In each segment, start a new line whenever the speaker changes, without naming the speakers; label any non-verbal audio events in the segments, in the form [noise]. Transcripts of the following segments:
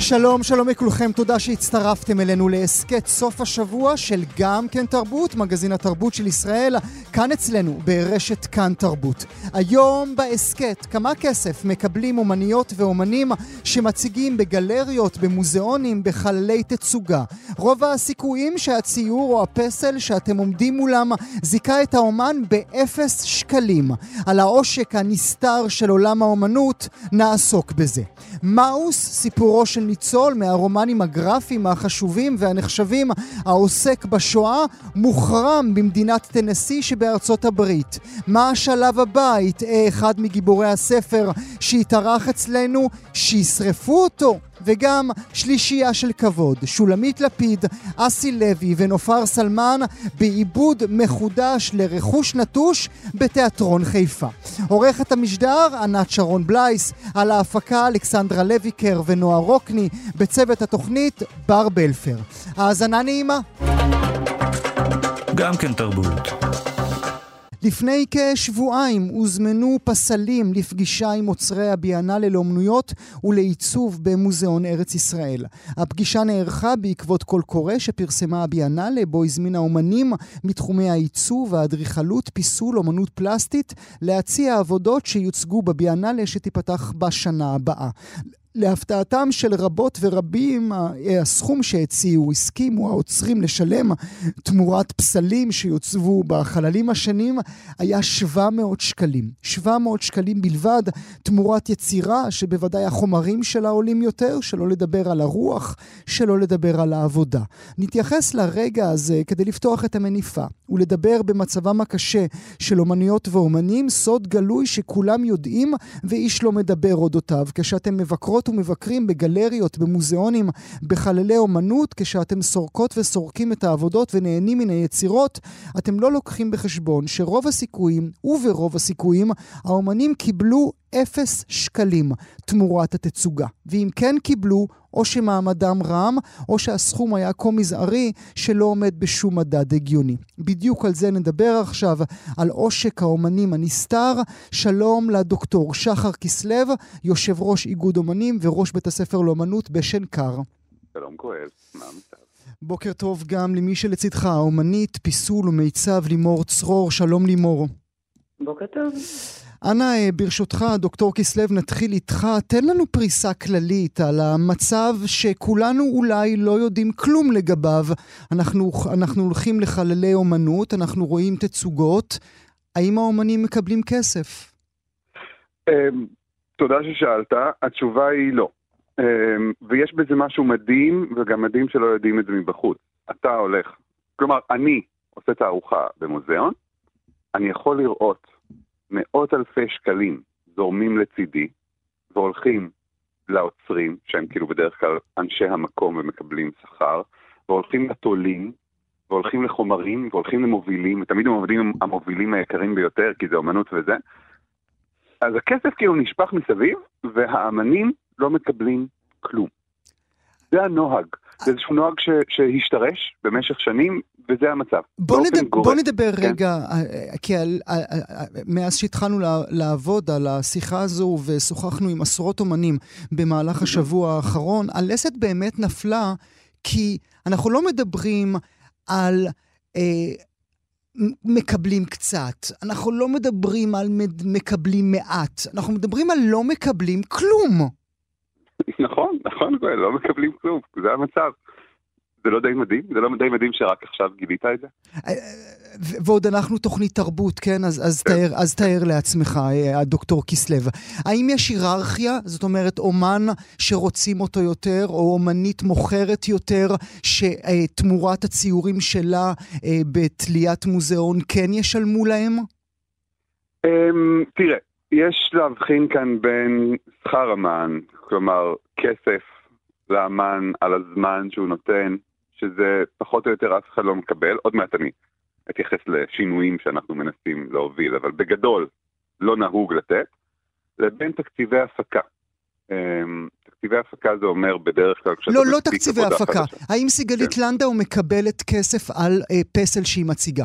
שלום, שלום לכולכם, תודה שהצטרפתם אלינו להסכת סוף השבוע של גם כן תרבות, מגזין התרבות של ישראל, כאן אצלנו, ברשת כאן תרבות. היום בהסכת, כמה כסף מקבלים אומניות ואומנים שמציגים בגלריות, במוזיאונים, בחללי תצוגה. רוב הסיכויים שהציור או הפסל שאתם עומדים מולם זיכה את האומן באפס שקלים. על העושק הנסתר של עולם האומנות נעסוק בזה. מאוס, סיפורו של ניצול מהרומנים הגרפיים החשובים והנחשבים העוסק בשואה, מוחרם במדינת טנסי שבארצות הברית. מה השלב הבא? יטעה אחד מגיבורי הספר שהתארח אצלנו, שישרפו אותו. וגם שלישייה של כבוד, שולמית לפיד, אסי לוי ונופר סלמן בעיבוד מחודש לרכוש נטוש בתיאטרון חיפה. עורכת המשדר ענת שרון בלייס, על ההפקה אלכסנדרה לויקר ונועה רוקני, בצוות התוכנית בר בלפר. האזנה נעימה.
גם כן תרבות.
לפני כשבועיים הוזמנו פסלים לפגישה עם אוצרי הביאנלה לאומנויות ולעיצוב במוזיאון ארץ ישראל. הפגישה נערכה בעקבות קול קורא שפרסמה הביאנלה, בו הזמינה אומנים מתחומי העיצוב, האדריכלות, פיסול, אומנות פלסטית, להציע עבודות שיוצגו בביאנלה שתיפתח בשנה הבאה. להפתעתם של רבות ורבים, הסכום שהציעו, הסכימו העוצרים לשלם תמורת פסלים שיוצבו בחללים השונים, היה 700 שקלים. 700 שקלים בלבד, תמורת יצירה שבוודאי החומרים שלה עולים יותר, שלא לדבר על הרוח, שלא לדבר על העבודה. נתייחס לרגע הזה כדי לפתוח את המניפה ולדבר במצבם הקשה של אומניות ואומנים, סוד גלוי שכולם יודעים ואיש לא מדבר אודותיו. כשאתם מבקרות ומבקרים בגלריות, במוזיאונים, בחללי אומנות, כשאתם סורקות וסורקים את העבודות ונהנים מן היצירות, אתם לא לוקחים בחשבון שרוב הסיכויים, וברוב הסיכויים, האומנים קיבלו אפס שקלים תמורת התצוגה. ואם כן קיבלו, או שמעמדם רם, או שהסכום היה כה מזערי שלא עומד בשום מדד הגיוני. בדיוק על זה נדבר עכשיו, על עושק האומנים הנסתר. שלום לדוקטור שחר כסלו, יושב ראש איגוד אומנים וראש בית הספר לאומנות בשנקר.
שלום כהל, מה המצב?
בוקר טוב גם למי שלצידך, האומנית, פיסול ומיצב לימור צרור. שלום לימור.
בוקר טוב.
אנא, ברשותך, דוקטור כסלו, נתחיל איתך. תן לנו פריסה כללית על המצב שכולנו אולי לא יודעים כלום לגביו. אנחנו, אנחנו הולכים לחללי אומנות, אנחנו רואים תצוגות. האם האומנים מקבלים כסף?
תודה ששאלת. התשובה היא לא. ויש בזה משהו מדהים, וגם מדהים שלא יודעים את זה מבחוץ. אתה הולך, כלומר, אני עושה תערוכה במוזיאון, אני יכול לראות מאות אלפי שקלים זורמים לצידי והולכים לעוצרים, שהם כאילו בדרך כלל אנשי המקום ומקבלים שכר, והולכים לתולים, והולכים לחומרים, והולכים למובילים, ותמיד הם עובדים המובילים היקרים ביותר, כי זה אומנות וזה. אז הכסף כאילו נשפך מסביב, והאמנים לא מקבלים כלום. זה הנוהג. זה איזשהו נוהג ש, שהשתרש במשך שנים, וזה המצב.
בוא, נדבר, בוא נדבר כן? רגע, כי על, על, על, מאז שהתחלנו לעבוד על השיחה הזו ושוחחנו עם עשרות אומנים במהלך השבוע האחרון, הלסת באמת נפלה, כי אנחנו לא מדברים על... אה, מקבלים קצת, אנחנו לא מדברים על מקבלים מעט, אנחנו מדברים על לא מקבלים כלום.
נכון, נכון, לא מקבלים כלום, זה המצב. זה לא די מדהים? זה לא די מדהים שרק עכשיו גילית את זה?
ועוד אנחנו תוכנית תרבות, כן? אז, אז, כן. תאר, אז תאר לעצמך, אה, הדוקטור כסלו. האם יש היררכיה? זאת אומרת, אומן שרוצים אותו יותר, או אומנית מוכרת יותר, שתמורת הציורים שלה אה, בתליית מוזיאון כן ישלמו להם?
אמ, תראה, יש להבחין כאן בין שכר אמן, כלומר כסף לאמן על הזמן שהוא נותן, שזה פחות או יותר אף אחד לא מקבל. עוד מעט אני אתייחס לשינויים שאנחנו מנסים להוביל, אבל בגדול לא נהוג לתת. לבין תקציבי הפקה. אמ, תקציבי הפקה זה אומר בדרך כלל
לא, לא תקציבי הפקה.
חדשה.
האם סיגלית
כן.
לנדאו מקבלת כסף על אה, פסל שהיא מציגה?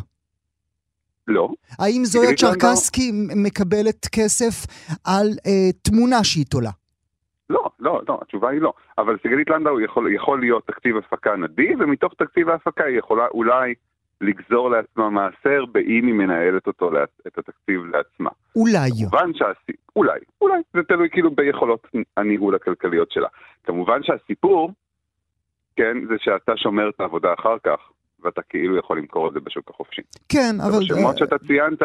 לא,
האם זויה
סיגלית לנדאו-
צ'רקסקי מקבלת כסף על אה, תמונה שהיא תולה?
לא, לא, התשובה היא לא. אבל סיגלית לנדאו יכול, יכול להיות תקציב הפקה נדיב, ומתוך תקציב ההפקה היא יכולה אולי לגזור לעצמה מעשר באם היא מנהלת אותו, את התקציב לעצמה.
אולי.
כמובן שהסיפור, אולי, אולי, זה תלוי כאילו ביכולות הניהול הכלכליות שלה. כמובן שהסיפור, כן, זה שאתה שומר את העבודה אחר כך, ואתה כאילו יכול למכור את זה בשוק החופשי.
כן, אבל...
השמות
אה,
שאתה ציינת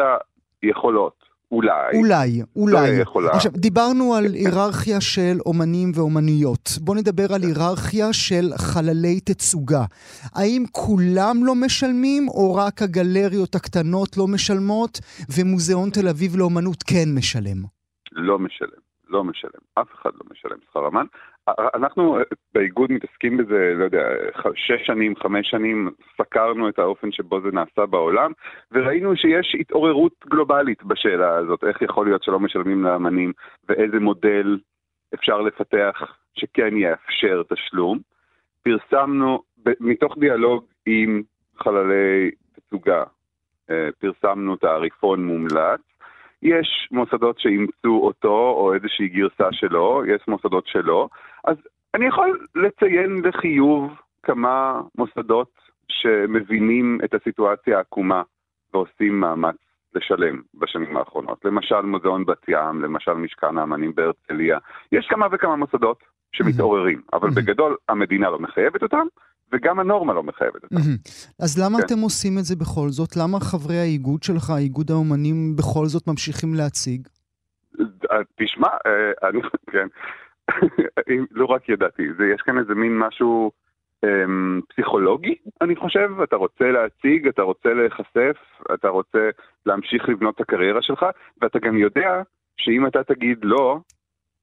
יכולות, אולי.
אולי, אולי.
יכולה.
עכשיו, דיברנו על היררכיה של אומנים ואומנויות. בואו נדבר על היררכיה של חללי תצוגה. האם כולם לא משלמים, או רק הגלריות הקטנות לא משלמות, ומוזיאון תל אביב לאומנות כן משלם?
לא משלם, לא משלם. אף אחד לא משלם שכר אמן. אנחנו אה, באיגוד מתעסקים בזה, לא יודע, שש שנים, חמש שנים, סקרנו את האופן שבו זה נעשה בעולם, וראינו שיש התעוררות גלובלית בשאלה הזאת, איך יכול להיות שלא משלמים לאמנים, ואיזה מודל אפשר לפתח שכן יאפשר תשלום. פרסמנו, מתוך דיאלוג עם חללי תצוגה, אה, פרסמנו תעריפון מומלץ. יש מוסדות שאימצו אותו, או איזושהי גרסה שלו, יש מוסדות שלא. אז אני יכול לציין לחיוב כמה מוסדות שמבינים את הסיטואציה העקומה ועושים מאמץ לשלם בשנים האחרונות. למשל מוזיאון בת ים, למשל משכן האמנים בהרצליה. יש כמה וכמה מוסדות שמתעוררים, אבל. בגדול המדינה לא מחייבת אותם, וגם הנורמה לא מחייבת אותם.
אז למה
כן.
אתם עושים את זה בכל זאת? למה חברי האיגוד שלך, איגוד האומנים, בכל זאת ממשיכים להציג?
אה, תשמע, אה, אני, כן, [laughs] לא רק ידעתי, זה, יש כאן איזה מין משהו אמ, פסיכולוגי, אני חושב, אתה רוצה להציג, אתה רוצה להיחשף, אתה רוצה להמשיך לבנות את הקריירה שלך, ואתה גם יודע שאם אתה תגיד לא,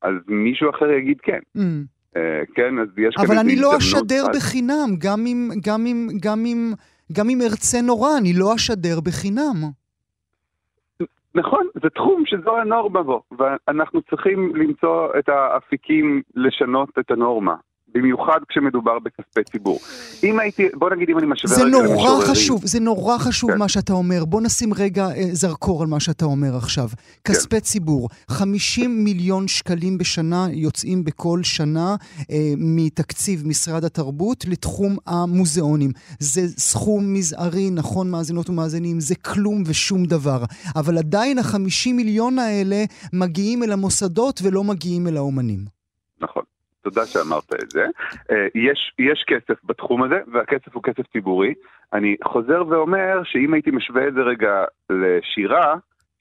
אז מישהו אחר יגיד כן.
מהמם.
אה, כן, אז יש כאן
אבל אני לא. אשדר
אז-
בחינם, גם אם, גם אם, גם אם, גם אם ארצה נורא, אני לא אשדר בחינם.
נכון, זה תחום שזו הנורמה בו, ואנחנו צריכים למצוא את האפיקים לשנות את הנורמה. במיוחד כשמדובר בכספי ציבור. אם הייתי, בוא נגיד אם אני משווה
זה נורא. חשוב, זה נורא חשוב
כן.
מה שאתה אומר. בוא נשים רגע אה, זרקור על מה שאתה אומר עכשיו.
כן.
כספי ציבור, 50 מיליון שקלים בשנה יוצאים בכל שנה אה, מתקציב משרד התרבות לתחום המוזיאונים. זה סכום מזערי, נכון מאזינות ומאזינים, זה כלום ושום דבר. אבל עדיין ה-50 מיליון האלה מגיעים אל המוסדות ולא מגיעים אל האומנים.
נכון. תודה שאמרת את זה. אה, יש, יש כסף בתחום הזה, והכסף הוא כסף ציבורי. אני חוזר ואומר שאם הייתי משווה את זה רגע לשירה,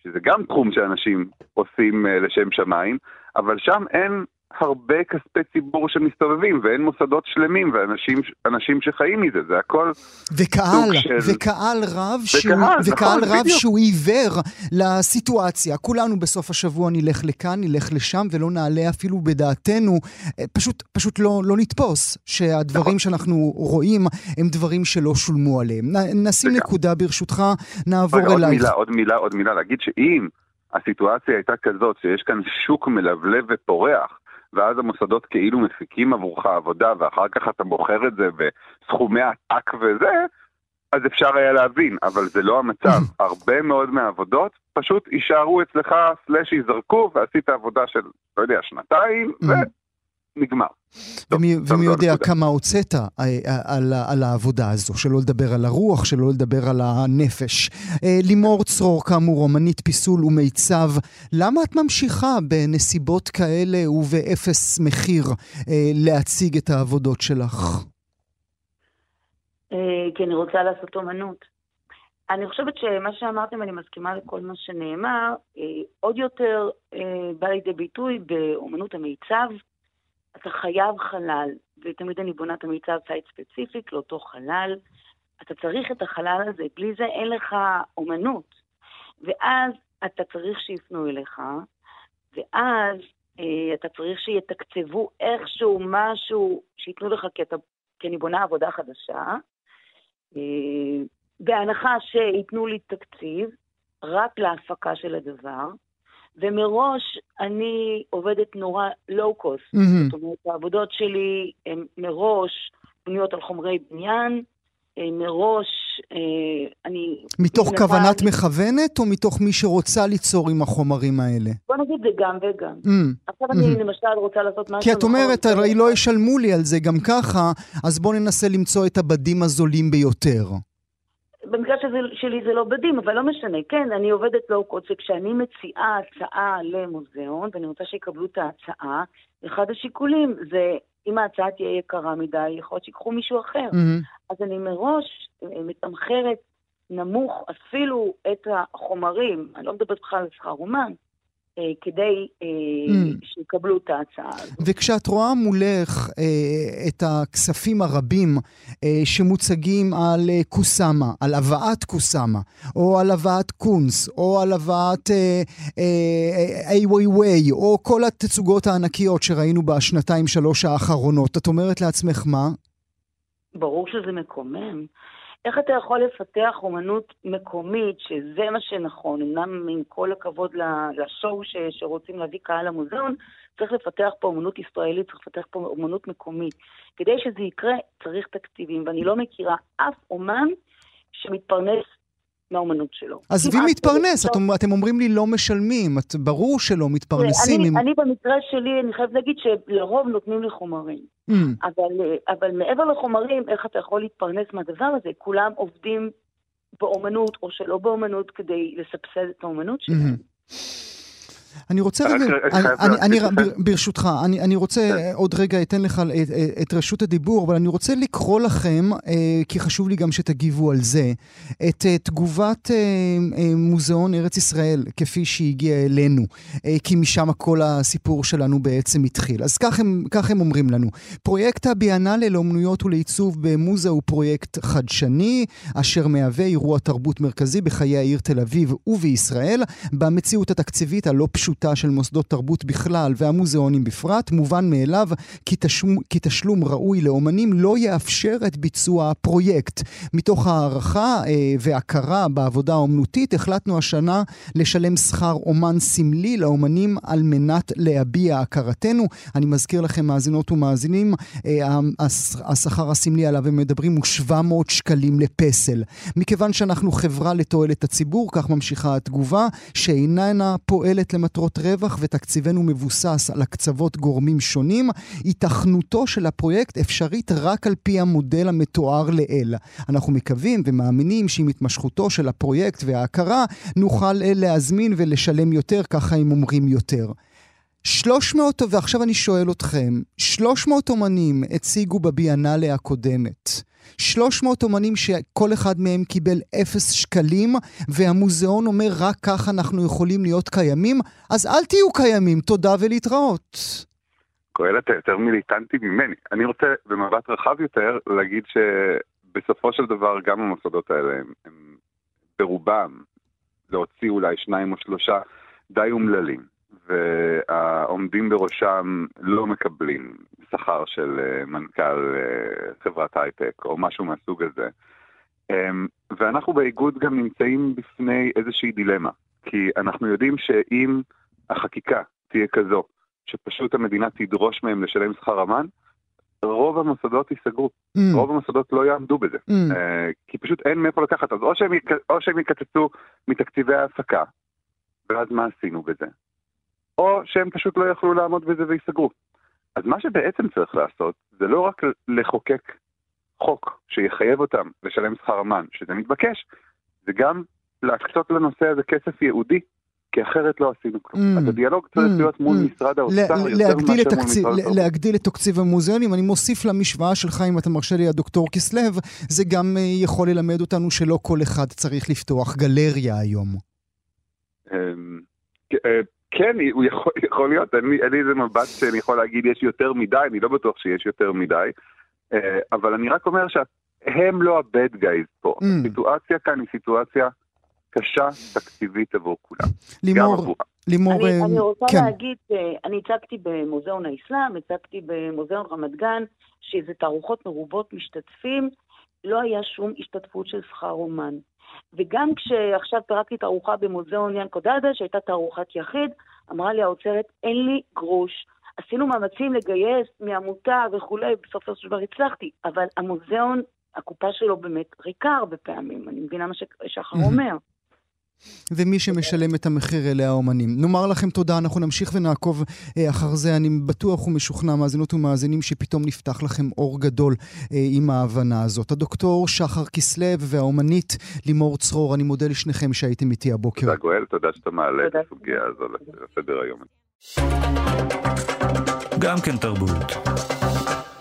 שזה גם תחום שאנשים עושים אה, לשם שמיים, אבל שם אין הרבה כספי ציבור שמסתובבים, ואין מוסדות שלמים ואנשים אנשים שחיים מזה, זה הכל...
וקהל,
סוג של-
וקהל רב, שהוא,
וקהל,
וקהל
נכון,
רב
בדיוק.
שהוא עיוור לסיטואציה. כולנו בסוף השבוע נלך לכאן, נלך לשם, ולא נעלה אפילו בדעתנו, אה, פשוט, פשוט לא, לא נתפוס שהדברים
נכון.
שאנחנו רואים הם דברים שלא שולמו עליהם. נשים
לגמרי.
נקודה ברשותך, נעבור
רגע, עוד
אלייך.
מילה, עוד מילה, עוד מילה, להגיד שאם הסיטואציה הייתה כזאת, שיש כאן שוק מלבלב ופורח, ואז המוסדות כאילו מפיקים עבורך עבודה, ואחר כך אתה מוכר את זה בסכומי עתק וזה, אז אפשר היה להבין, אבל זה לא המצב. [laughs] הרבה מאוד מהעבודות פשוט יישארו אצלך, סלאש ייזרקו, ועשית עבודה של, לא יודע, שנתיים, ונגמר. טוב,
ומי,
טוב,
ומי
זו
יודע
הנקודה.
כמה הוצאת אה, אה, על, ה- על העבודה הזו, שלא לדבר על הרוח, שלא לדבר על הנפש. אה, לימור צרור, כאמור, אומנית פיסול ומיצב, למה את ממשיכה בנסיבות כאלה ובאפס מחיר להציג את העבודות שלך?
כי אני רוצה לעשות אומנות. אני חושבת שמה שאמרתם, אני מסכימה לכל מה שנאמר, עוד יותר בא לידי ביטוי באומנות המיצב. אתה חייב חלל, ותמיד אני בונה את המיצב site specific לאותו חלל. אתה צריך את החלל הזה, בלי זה אין לך אומנות. ואז אתה צריך שיפנו אליך, ואז אה, אתה צריך שיתקצבו איכשהו משהו, שייתנו לך, כי, אתה, כי אני בונה עבודה חדשה, אה, בהנחה שייתנו לי תקציב רק להפקה של הדבר, ומראש אני עובדת נורא לואו-קוסט.
מהמם.
זאת אומרת, העבודות שלי הן מראש בנויות על חומרי בניין, אה, מראש אה, אני...
מתוך
מנסה-
כוונת מכוונת, או מתוך מי שרוצה ליצור עם החומרים האלה?
בוא נגיד זה גם וגם.
Mm.
עכשיו אני
Mhm.
למשל רוצה לעשות משהו...
כי את אומרת, הרי לא ישלמו לי על זה גם ככה, אז בואו ננסה למצוא את הבדים הזולים ביותר.
במקרה שזה, שלי זה לא בדים, אבל לא משנה. כן, אני עובדת לואו-קוד, וכשאני מציעה הצעה למוזיאון, ואני רוצה שיקבלו את ההצעה, אחד השיקולים זה, אם ההצעה תהיה יקרה מדי, יכול להיות שיקחו מישהו אחר.
מהמם.
אז אני מראש אה, מתמחרת נמוך אפילו את החומרים, אני לא מדברת בכלל על שכר אומן, כדי אה,
Mm.
שיקבלו את ההצעה הזאת.
וכשאת רואה מולך אה, את הכספים הרבים אה, שמוצגים על אה, קוסאמה, על הבאת קוסאמה, או על הבאת קונס, או על הבאת אה, אה, איי ווי ווי, או כל התצוגות הענקיות שראינו בשנתיים-שלוש האחרונות, את אומרת לעצמך מה?
ברור שזה מקומם. איך אתה יכול לפתח אומנות מקומית, שזה מה שנכון, אמנם עם כל הכבוד לשואו ש, שרוצים להביא קהל למוזיאון, צריך לפתח פה אומנות ישראלית, צריך לפתח פה אומנות מקומית. כדי שזה יקרה, צריך תקציבים, ואני לא מכירה אף אומן שמתפרנס מהאומנות שלו.
עזבי
כמעט
מתפרנס,
לא.
את, אתם אומרים לי לא משלמים, את, ברור שלא מתפרנסים.
אני,
עם...
אני במקרה שלי, אני חייבת להגיד שלרוב נותנים לי חומרים.
Mm,
אבל, אבל מעבר לחומרים, איך אתה יכול להתפרנס מהדבר הזה? כולם עובדים באומנות או שלא באומנות כדי לסבסד את האומנות שלהם.
מהמם. אני רוצה רגע, אני- בר- ברשותך, אני אני רוצה
כן.
אה, עוד רגע אתן לך את- את- את רשות הדיבור, אבל אני רוצה לקרוא לכם, אה, כי חשוב לי גם שתגיבו על זה, את אה, תגובת אה, אה, מוזיאון ארץ ישראל, כפי שהגיע אלינו, אה, כי משם כל הסיפור שלנו בעצם התחיל. אז כך הם, כך הם אומרים לנו. פרויקט הביאנלה לאומנויות ולעיצוב במוזה הוא פרויקט חדשני, אשר מהווה אירוע תרבות מרכזי בחיי העיר תל אביב ובישראל. במציאות התקציבית הלא פשוטה של מוסדות תרבות בכלל והמוזיאונים בפרט, מובן מאליו כי תשלום, כי תשלום ראוי לאומנים לא יאפשר את ביצוע הפרויקט. מתוך הערכה אה, והכרה בעבודה האומנותית, החלטנו השנה לשלם שכר אומן סמלי לאומנים על מנת להביע הכרתנו. אני מזכיר לכם, מאזינות ומאזינים, אה, השכר הסמלי עליו הם מדברים הוא 700 שקלים לפסל. מכיוון שאנחנו חברה לתועלת הציבור, כך ממשיכה התגובה, שאיננה פועלת למטרות רווח ותקציבנו מבוסס על הקצוות גורמים שונים, היתכנותו של הפרויקט אפשרית רק על פי המודל המתואר לעיל. אנחנו מקווים ומאמינים שעם התמשכותו של הפרויקט וההכרה, נוכל אה, להזמין ולשלם יותר, ככה הם אומרים יותר. 300, ועכשיו אני שואל אתכם, 300 אומנים הציגו בביאנלה הקודמת. 300 אומנים שכל אחד מהם קיבל 0 שקלים, והמוזיאון אומר רק כך אנחנו יכולים להיות קיימים, אז אל תהיו קיימים, תודה ולהתראות.
קהלת יותר מיליטנטי ממני. אני רוצה במבט רחב יותר להגיד שבסופו של דבר גם המוסדות האלה הם, הם ברובם להוציא אולי שניים או שלושה די אומללים, והעומדים בראשם לא מקבלים שכר של אה, מנכ"ל אה, חברת הייטק או משהו מהסוג הזה. אמ, ואנחנו באיגוד גם נמצאים בפני איזושהי דילמה, כי אנחנו יודעים שאם החקיקה תהיה כזו שפשוט המדינה תדרוש מהם לשלם שכר אמן, רוב המוסדות ייסגרו,
Mm,
רוב המוסדות לא יעמדו בזה,
mm,
אה, כי פשוט אין מאיפה לקחת, אז או שהם, יק- או שהם יקצצו מתקציבי ההפקה, ואז מה עשינו בזה? או שהם פשוט לא יכלו לעמוד בזה וייסגרו. אז מה שבעצם צריך לעשות, זה לא רק לחוקק חוק שיחייב אותם לשלם שכר אמן, שזה מתבקש, זה גם להקצות לנושא הזה כסף ייעודי, כי אחרת לא עשינו כלום.
Mm.
אז הדיאלוג צריך
Mm.
להיות מול
Mm.
משרד האוצר יותר מאשר מול משרד התרבות.
להגדיל את תקציב המוזיאונים. אני מוסיף למשוואה שלך, אם אתה מרשה לי, הדוקטור כסלו, זה גם אה, יכול ללמד אותנו שלא כל אחד צריך לפתוח גלריה היום.
כן, הוא יכול, [laughs] יכול להיות, אין לי, איזה מבט שאני יכול להגיד יש יותר מדי, אני לא בטוח שיש יותר מדי, אה, אבל אני רק אומר שהם לא ה-bad guys פה.
Mm.
הסיטואציה כאן היא סיטואציה קשה תקציבית עבור כולם,
לימור. לימור,
אני,
אה,
אני רוצה
כן.
להגיד, אני הצגתי במוזיאון האסלאם, הצגתי במוזיאון רמת גן, שזה תערוכות מרובות משתתפים, לא היה שום השתתפות של שכר אומן. וגם כשעכשיו פירקתי תערוכה במוזיאון ינקו דאדה, שהייתה תערוכת יחיד, אמרה לי האוצרת, אין לי גרוש. עשינו מאמצים לגייס מעמותה וכולי, בסופו של דבר הצלחתי, אבל המוזיאון, הקופה שלו באמת ריקה הרבה פעמים, אני מבינה מה ששחר אומר.
ומי שמשלם את המחיר אלה האומנים. נאמר לכם תודה, אנחנו נמשיך ונעקוב אה, אחר זה. אני בטוח ומשוכנע, מאזינות ומאזינים, שפתאום נפתח לכם אור גדול אה, עם ההבנה הזאת. הדוקטור שחר כסלו והאומנית לימור צרור, אני מודה לשניכם שהייתם איתי הבוקר.
תודה גואל, תודה שאתה מעלה את הסוגיה הזו לסדר היום.
גם כן תרבות.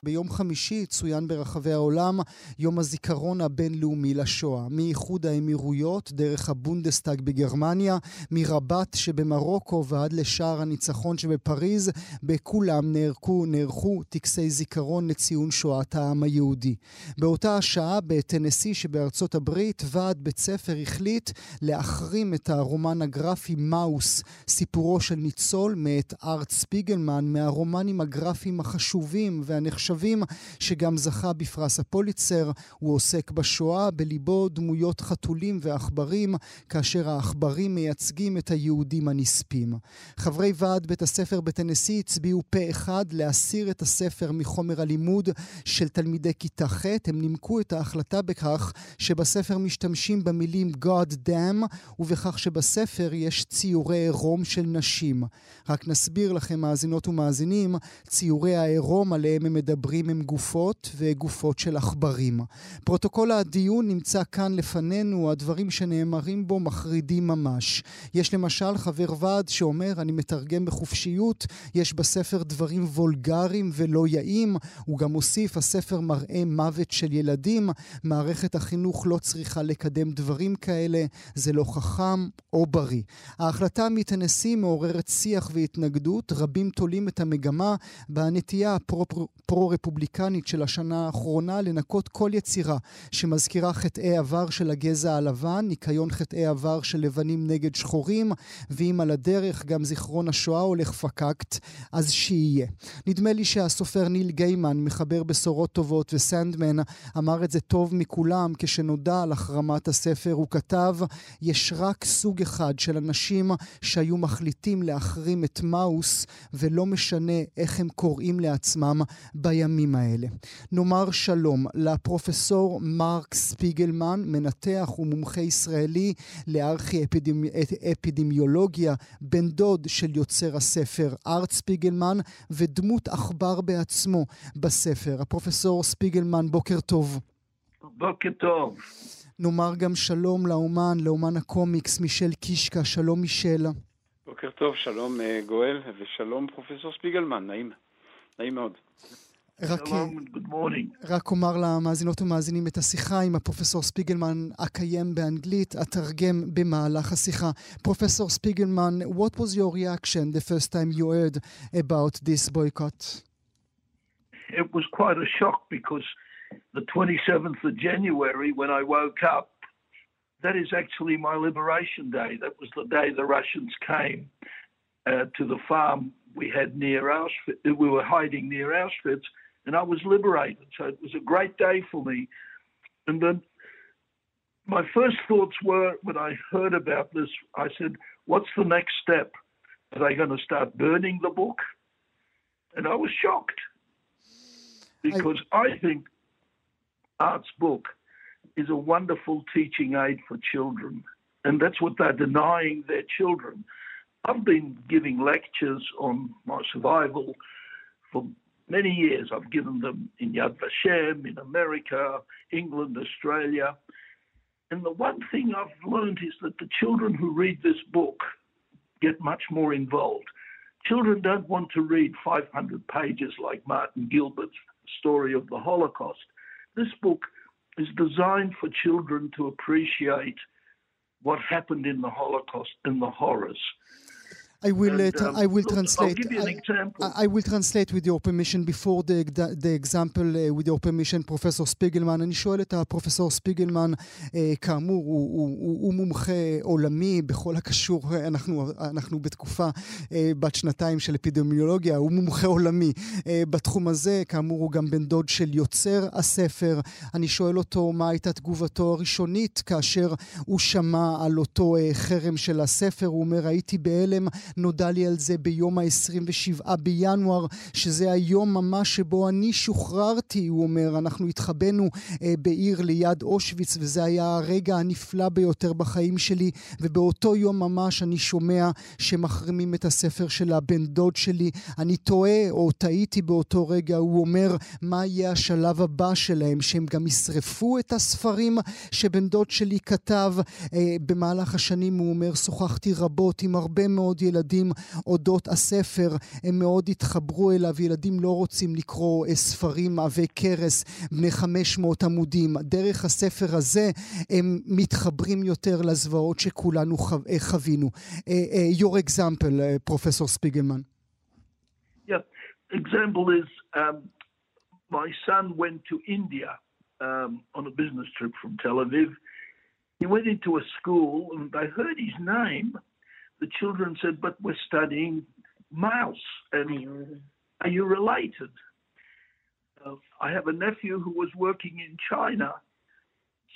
ביום חמישי צוין ברחבי העולם יום הזיכרון הבינלאומי לשואה. מאיחוד האמירויות, דרך הבונדסטאג בגרמניה, מרבת שבמרוקו ועד לשער הניצחון שבפריז, בכולם נערכו, נערכו טקסי זיכרון לציון שואת העם היהודי. באותה השעה בטנסי שבארצות הברית, ועד בית ספר החליט להחרים את הרומן הגרפי מאוס, סיפורו של ניצול מאת ארט ספיגלמן, מהרומנים הגרפיים החשובים והנחשבים. שווים, שגם זכה בפרס הפוליצר. הוא עוסק בשואה, בליבו דמויות חתולים ועכברים, כאשר העכברים מייצגים את היהודים הנספים. חברי ועד בית הספר בטנסי הצביעו פה אחד להסיר את הספר מחומר הלימוד של תלמידי כיתה ח'. הם נימקו את ההחלטה בכך שבספר משתמשים במילים God damn, ובכך שבספר יש ציורי עירום של נשים. רק נסביר לכם, מאזינות ומאזינים, ציורי העירום עליהם הם מדברים מדברים הם גופות וגופות של עכברים. פרוטוקול הדיון נמצא כאן לפנינו, הדברים שנאמרים בו מחרידים ממש. יש למשל חבר ועד שאומר, אני מתרגם בחופשיות, יש בספר דברים וולגריים ולא יאים. הוא גם מוסיף, הספר מראה מוות של ילדים, מערכת החינוך לא צריכה לקדם דברים כאלה, זה לא חכם או בריא. ההחלטה מטנסי מעוררת שיח והתנגדות, רבים תולים את המגמה בנטייה הפרו הרפובליקנית של השנה האחרונה לנקות כל יצירה שמזכירה חטאי עבר של הגזע הלבן, ניקיון חטאי עבר של לבנים נגד שחורים, ואם על הדרך גם זיכרון השואה הולך פקקט, אז שיהיה. נדמה לי שהסופר ניל גיימן, מחבר בשורות טובות וסנדמן, אמר את זה טוב מכולם כשנודע על החרמת הספר. הוא כתב, יש רק סוג אחד של אנשים שהיו מחליטים להחרים את מאוס, ולא משנה איך הם קוראים לעצמם בימים בימים האלה. נאמר שלום לפרופסור מרק ספיגלמן, מנתח ומומחה ישראלי לארכי-אפידמיולוגיה, בן דוד של יוצר הספר ארט ספיגלמן, ודמות עכבר בעצמו בספר. הפרופסור ספיגלמן, בוקר טוב.
בוקר טוב.
נאמר גם שלום לאומן, לאומן הקומיקס מישל קישקה, שלום מישל.
בוקר טוב, שלום אה, גואל, ושלום פרופסור ספיגלמן, נעים, נעים מאוד.
רק, רק אומר למאזינות ומאזינים את השיחה עם הפרופסור ספיגלמן אקיים באנגלית, אתרגם במהלך השיחה. פרופסור ספיגלמן, what was your reaction the first time you heard about this boycott?
It was quite a shock because the 27th of January when I woke up, that is actually my liberation day. That was the day the Russians came uh, to the farm we had near Auschwitz. We were hiding near Auschwitz and I was liberated. So it was a great day for me. And then my first thoughts were when I heard about this, I said, What's the next step? Are they going to start burning the book? And I was shocked because I, I think Art's book is a wonderful teaching aid for children. And that's what they're denying their children. I've been giving lectures on my survival for many years. I've given them in Yad Vashem, in America, England, Australia. And the one thing I've learned is that the children who read this book get much more involved. Children don't want to read 500 pages like Martin Gilbert's story of the Holocaust. This book is designed for children to appreciate what happened in the Holocaust and the horrors.
I will, uh,
And,
tra-
um,
I will
look, I'll
translate.
give you an
I-
example.
I, I will translate with your permission before the, the example, uh, with your permission, פרופסור ספיגלמן. אני שואל את הפרופסור ספיגלמן, uh, כאמור, הוא, הוא, הוא, הוא מומחה עולמי בכל הקשור, אנחנו, אנחנו בתקופה uh, בת שנתיים של אפידמיולוגיה, הוא מומחה עולמי uh, בתחום הזה, כאמור הוא גם בן דוד של יוצר הספר. אני שואל אותו מה הייתה תגובתו הראשונית כאשר הוא שמע על אותו uh, חרם של הספר, הוא אומר, הייתי בהלם, נודע לי על זה ביום ה-27 בינואר, שזה היום ממש שבו אני שוחררתי, הוא אומר, אנחנו התחבאנו אה, בעיר ליד אושוויץ, וזה היה הרגע הנפלא ביותר בחיים שלי, ובאותו יום ממש אני שומע שמחרימים את הספר של הבן דוד שלי. אני טועה, או טעיתי באותו רגע, הוא אומר, מה יהיה השלב הבא שלהם, שהם גם ישרפו את הספרים שבן דוד שלי כתב. אה, במהלך השנים, הוא אומר, שוחחתי רבות עם הרבה מאוד ילדים אודות הספר, הם מאוד התחברו אליו, ילדים לא רוצים לקרוא אה, ספרים עבי כרס בני 500 עמודים. דרך הספר הזה הם מתחברים יותר לזוועות שכולנו חו- אה, חווינו. אה, your example, פרופסור ספיגלמן.
Example is um, my son went to India um, on a business trip from Tel Aviv. He went into a school and I heard his name. The children said, But we're studying mouse. And are you related? Uh, I have a nephew who was working in China.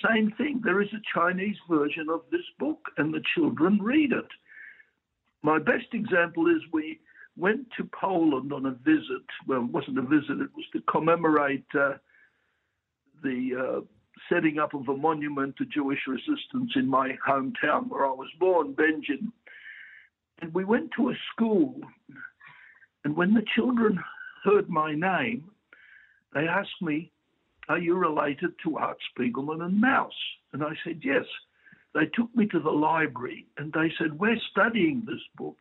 Same thing. There is a Chinese version of this book, and the children read it. My best example is we went to Poland on a visit. Well, it wasn't a visit, it was to commemorate uh, the uh, setting up of a monument to Jewish resistance in my hometown where I was born, Benjamin. And we went to a school, and when the children heard my name, they asked me, Are you related to Art Spiegelman and Mouse? And I said, Yes. They took me to the library and they said, We're studying this book.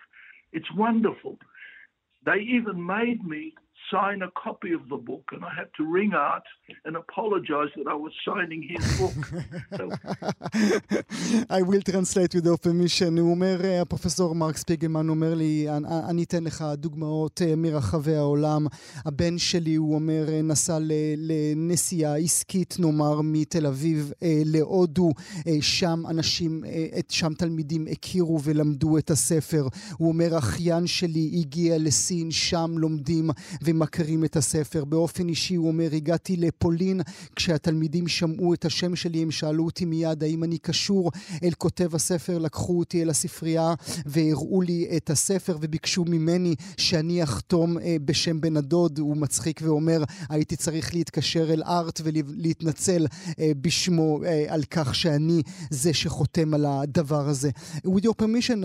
It's wonderful. They even made me sign a copy of the book, and I had to ring Art and apologize that I was signing his book. so, [laughs]
I will translate with your permission. הוא אומר, אה, הפרופסור מרק ספיגלמן אומר לי, "אני- אתן לך דוגמאות אה, מרחבי העולם. הבן שלי, הוא אומר, אה, נסע לנסיעה עסקית, נאמר, מתל אביב להודו. שם אנשים, שם תלמידים הכירו ולמדו את הספר. הוא אומר, אחיין שלי הגיע לסין, שם לומדים ומכירים את הספר. באופן אישי, הוא אומר, הגעתי לפולין, כשהתלמידים שמעו את השם שלי, הם שאלו אותי מיד האם אני קשור אל כותב הספר, לקחו אותי אל הספרייה והראו לי את הספר וביקשו ממני שאני אחתום אה, בשם בן הדוד. הוא מצחיק ואומר, הייתי צריך להתקשר אל ארט ולהתנצל אה, בשמו אה, על כך שאני זה שחותם על הדבר הזה. With your permission,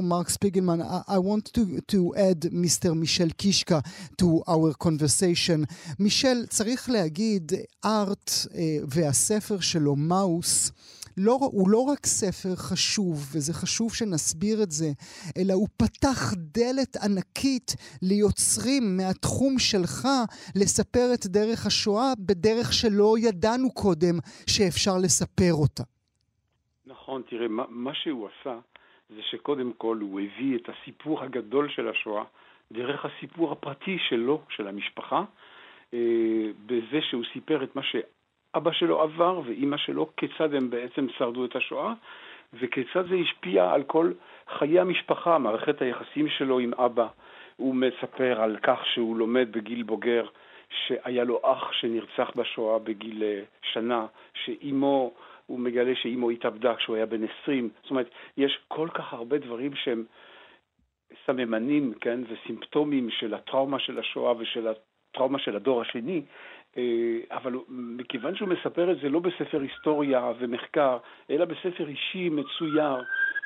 Mark Spiegelman, I, I want to, to add Mr. מישל קישקה to our conversation. מישל, צריך להגיד, ארט אה, והספר שלו, מאוס, לא, הוא לא רק ספר חשוב, וזה חשוב שנסביר את זה, אלא הוא פתח דלת ענקית ליוצרים מהתחום שלך לספר את דרך השואה בדרך שלא ידענו קודם שאפשר לספר אותה.
נכון, תראה, מה, מה שהוא עשה זה שקודם כל הוא הביא את הסיפור הגדול של השואה דרך הסיפור הפרטי שלו, של המשפחה, אה, בזה שהוא סיפר את מה שאבא שלו עבר ואימא שלו, כיצד הם בעצם שרדו את השואה, וכיצד זה השפיע על כל חיי המשפחה, מערכת היחסים שלו עם אבא. הוא מספר על כך שהוא לומד בגיל בוגר, שהיה לו אח שנרצח בשואה בגיל אה, שנה, שאימו... הוא מגלה שאימו התאבדה כשהוא היה בן 20. זאת אומרת, יש כל כך הרבה דברים שהם סממנים, כן, וסימפטומים של הטראומה של השואה ושל הטראומה של הדור השני, אה, אבל מכיוון שהוא מספר את זה לא בספר היסטוריה ומחקר, אלא בספר אישי מצויר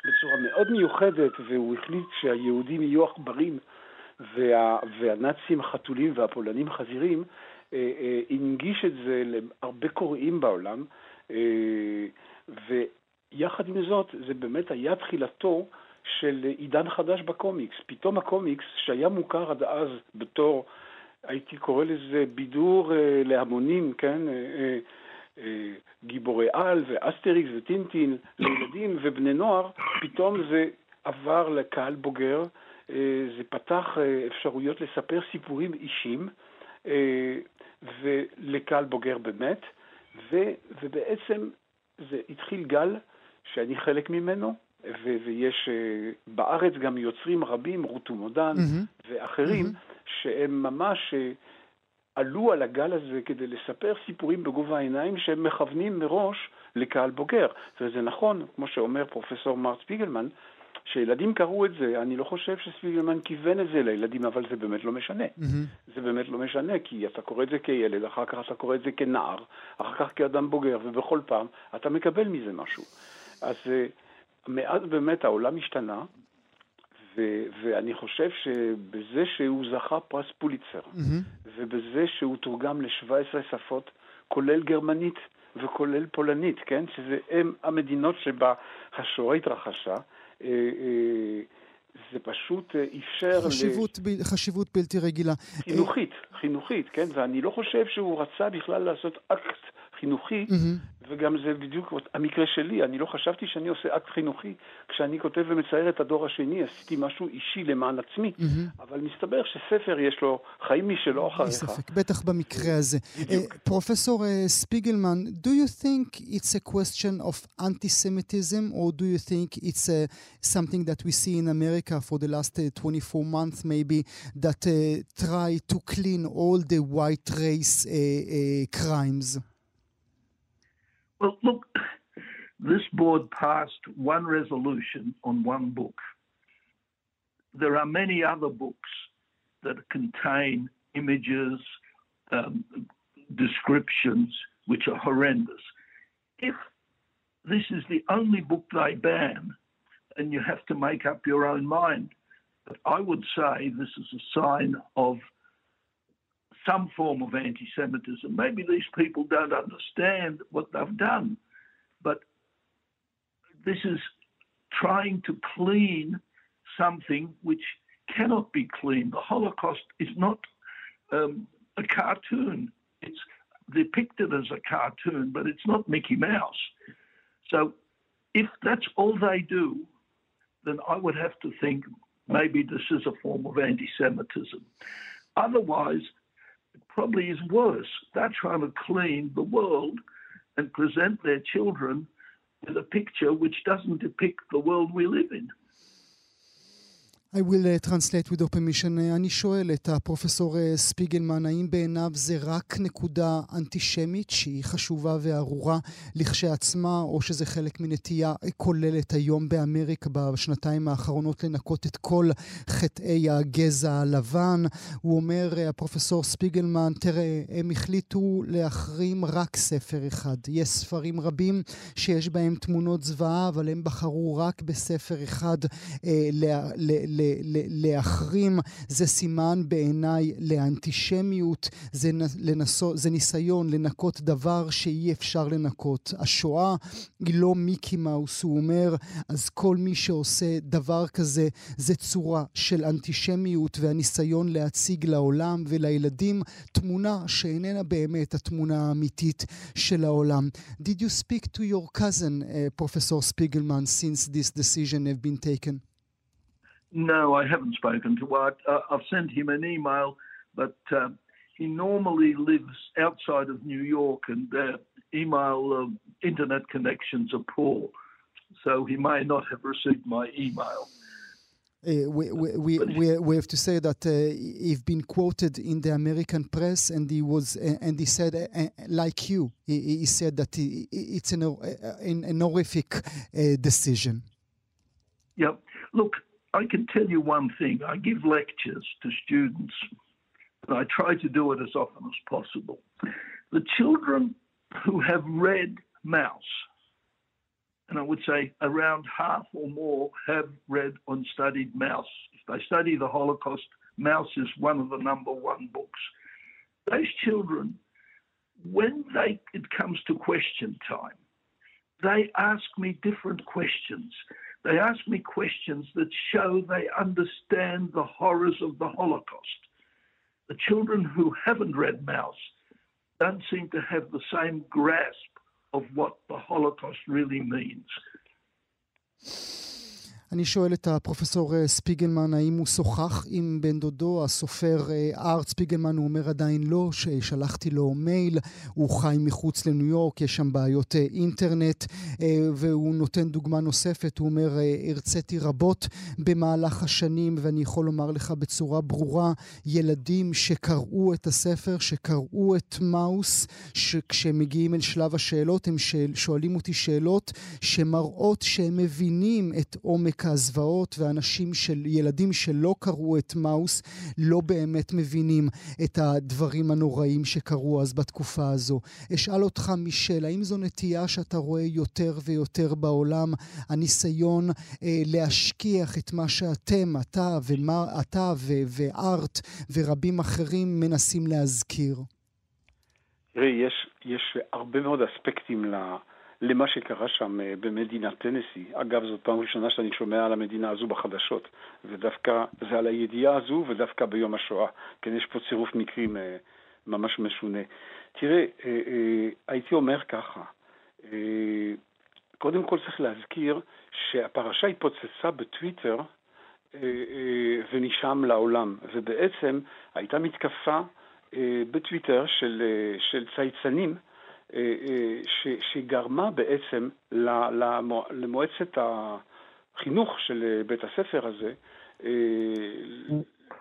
בצורה מאוד מיוחדת, והוא החליט שהיהודים יהיו עכברים וה, והנאצים חתולים והפולנים חזירים, אה, אה, הנגיש את זה להרבה קוראים בעולם. ויחד עם זאת, זה באמת היה תחילתו של עידן חדש בקומיקס. פתאום הקומיקס, שהיה מוכר עד אז בתור, הייתי קורא לזה בידור אה, להמונים, כן? אה, אה, אה, גיבורי על ואסטריקס וטינטין לילדים ובני נוער, פתאום זה עבר לקהל בוגר, זה פתח אפשרויות לספר סיפורים אישיים ולקהל בוגר באמת, ו, ובעצם זה התחיל גל שאני חלק ממנו, ו- ויש uh, בארץ גם יוצרים רבים, רות ומודן mm-hmm. ואחרים, mm-hmm. שהם ממש uh, עלו על הגל הזה כדי לספר סיפורים בגובה העיניים שהם מכוונים מראש לקהל בוגר. וזה נכון, כמו שאומר פרופסור מרט ספיגלמן, שילדים קראו את זה, אני לא חושב שספיגלמן כיוון את זה לילדים, אבל זה באמת לא משנה. Mm-hmm. זה באמת לא משנה, כי אתה קורא את זה כילד, אחר כך אתה קורא את זה כנער, אחר כך כאדם בוגר, ובכל פעם אתה מקבל מזה משהו. אז uh, מאז באמת העולם השתנה, ו- ואני חושב שבזה שהוא זכה פרס פוליצר, mm-hmm. ובזה שהוא תורגם ל-17 שפות, כולל גרמנית וכולל פולנית, כן? שזה הם המדינות שבה השואה התרחשה, אה, אה, זה פשוט אה, אפשר...
חשיבות, ל... ב... חשיבות בלתי רגילה.
חינוכית, חינוכית, כן? ואני לא חושב שהוא רצה בכלל לעשות אקט חינוכי, mm-hmm. וגם זה בדיוק המקרה שלי, אני לא חשבתי שאני עושה אקט חינוכי כשאני כותב ומצייר את הדור השני, עשיתי משהו אישי למען עצמי, mm-hmm. אבל מסתבר שספר יש לו חיים משלו אחריך. אין
ספק, בטח במקרה הזה. פרופסור ספיגלמן, do you think it's a question of anti-Semitism, or do you think it's uh, something that we see in America for the last uh, 24 months maybe, that uh, try to clean all the white race uh, uh, crimes?
Well, look, this board passed one resolution on one book. There are many other books that contain images, um, descriptions, which are horrendous. If this is the only book they ban, then you have to make up your own mind. But I would say this is a sign of some form of anti Semitism. Maybe these people don't understand what they've done, but this is trying to clean something which cannot be cleaned. The Holocaust is not um, a cartoon, it's depicted as a cartoon, but it's not Mickey Mouse. So if that's all they do, then I would have to think maybe this is a form of anti Semitism. Otherwise, probably is worse. They're trying to clean the world and present their children with a picture which doesn't depict the world we live in.
I will uh, translate with your permission. Uh, אני שואל את הפרופסור uh, ספיגלמן, האם בעיניו זה רק נקודה אנטישמית שהיא חשובה וארורה לכשעצמה, או שזה חלק מנטייה כוללת היום באמריקה בשנתיים האחרונות לנקות את כל חטאי הגזע הלבן? הוא אומר, הפרופסור ספיגלמן, תראה, הם החליטו להחרים רק ספר אחד. יש ספרים רבים שיש בהם תמונות זוועה, אבל הם בחרו רק בספר אחד אה, ל- ל- להחרים, זה סימן בעיניי לאנטישמיות, זה, לנסו, זה ניסיון לנקות דבר שאי אפשר לנקות. השואה היא לא מיקי מאוס, הוא אומר, אז כל מי שעושה דבר כזה זה צורה של אנטישמיות והניסיון להציג לעולם ולילדים תמונה שאיננה באמת התמונה האמיתית של העולם. Did you speak to your cousin, uh, Professor Spiegelman, since this decision have been taken?
No, I haven't spoken to Art. Uh, I've sent him an email, but uh, he normally lives outside of New York, and uh, email uh, internet connections are poor, so he may not have received my email.
Uh, we, we, we, we, have to say that uh, he's been quoted in the American press, and he was uh, and he said, uh, like you, he, he said that he, it's an, an, an horrific decision.
Yep. Look, I can tell you one thing I give lectures to students, and I try to do it as often as possible. The children who have read Mouse, and I would say around half or more have read and studied Mouse. If they study the Holocaust, Mouse is one of the number one books. Those children, when they, it comes to question time, they ask me different questions. They ask me questions that show they understand the horrors of the Holocaust. The children who haven't read Mouse don't seem to have the same grasp of what the Holocaust really means.
אני שואל את הפרופסור אה, ספיגלמן, האם הוא שוחח עם בן דודו, הסופר אה, ארט ספיגלמן, הוא אומר עדיין לא, ששלחתי לו מייל, הוא חי מחוץ לניו יורק, יש שם בעיות אה, אינטרנט, והוא נותן דוגמה נוספת, הוא אומר, הרציתי רבות במהלך השנים, ואני יכול לומר לך בצורה ברורה, ילדים שקראו את הספר, שקראו את מאוס, שכשהם מגיעים אל שלב השאלות, הם שואלים אותי שאלות שמראות שהם מבינים את עומק הזוועות, ואנשים של, ילדים שלא קראו את מאוס, לא באמת מבינים את הדברים הנוראים שקרו אז בתקופה הזו. אשאל אותך, מישל, האם זו נטייה שאתה רואה יותר ויותר בעולם, הניסיון אה, להשכיח את מה שאתם, אתה ומה, אתה ו- וארט ורבים אחרים מנסים להזכיר?
תראי, יש, יש הרבה מאוד אספקטים ל... לה... למה שקרה שם אה, במדינת טנסי. אגב, זאת פעם ראשונה שאני שומע על המדינה הזו בחדשות, ודווקא זה על הידיעה הזו ודווקא ביום השואה. כן, יש פה צירוף מקרים אה, ממש משונה. תראה, אה, הייתי אומר ככה, קודם כל צריך להזכיר שהפרשה התפוצצה בטוויטר ונשם לעולם, ובעצם הייתה מתקפה בטוויטר של, של צייצנים אה, אה, שגרמה בעצם למועצת החינוך של אה, בית הספר הזה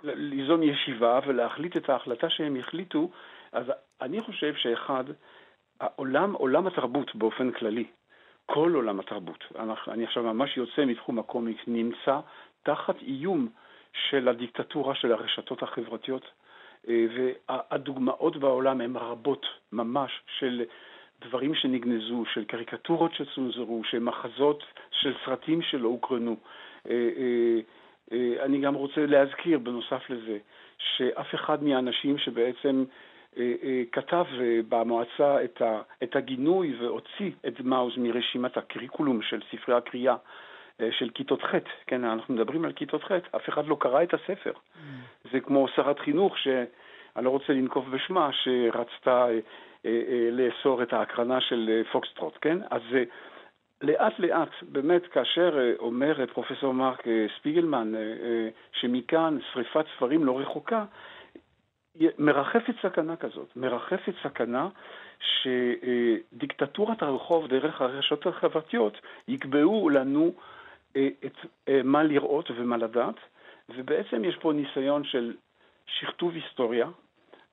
ליזום ישיבה ולהחליט את ההחלטה שהם החליטו, אז אני חושב שאחד, העולם, עולם התרבות באופן כללי, כל עולם התרבות, אני עכשיו ממש יוצא מתחום הקומיקס, נמצא תחת איום של הדיקטטורה של הרשתות החברתיות. אה, והדוגמאות בעולם הן רבות ממש של דברים שנגנזו, של קריקטורות שצונזרו, של מחזות, של סרטים שלא הוקרנו. אה, אה, אני גם רוצה להזכיר בנוסף לזה, שאף אחד מהאנשים שבעצם כתב במועצה את הגינוי והוציא את מאוז מרשימת הקריקולום של ספרי הקריאה של כיתות ח', כן, אנחנו מדברים על כיתות ח', אף אחד לא קרא את הספר. Mm. זה כמו שרת חינוך, שאני לא רוצה לנקוב בשמה, שרצתה אה, אה, אה, לאסור את ההקרנה של פוקסטרוט, כן? אז לאט לאט, באמת, כאשר אומר פרופסור מרק ספיגלמן שמכאן שריפת ספרים לא רחוקה, מרחפת סכנה כזאת, מרחפת סכנה שדיקטטורת הרחוב דרך הרשתות החברתיות יקבעו לנו מה לראות ומה לדעת, ובעצם יש פה ניסיון של שכתוב היסטוריה,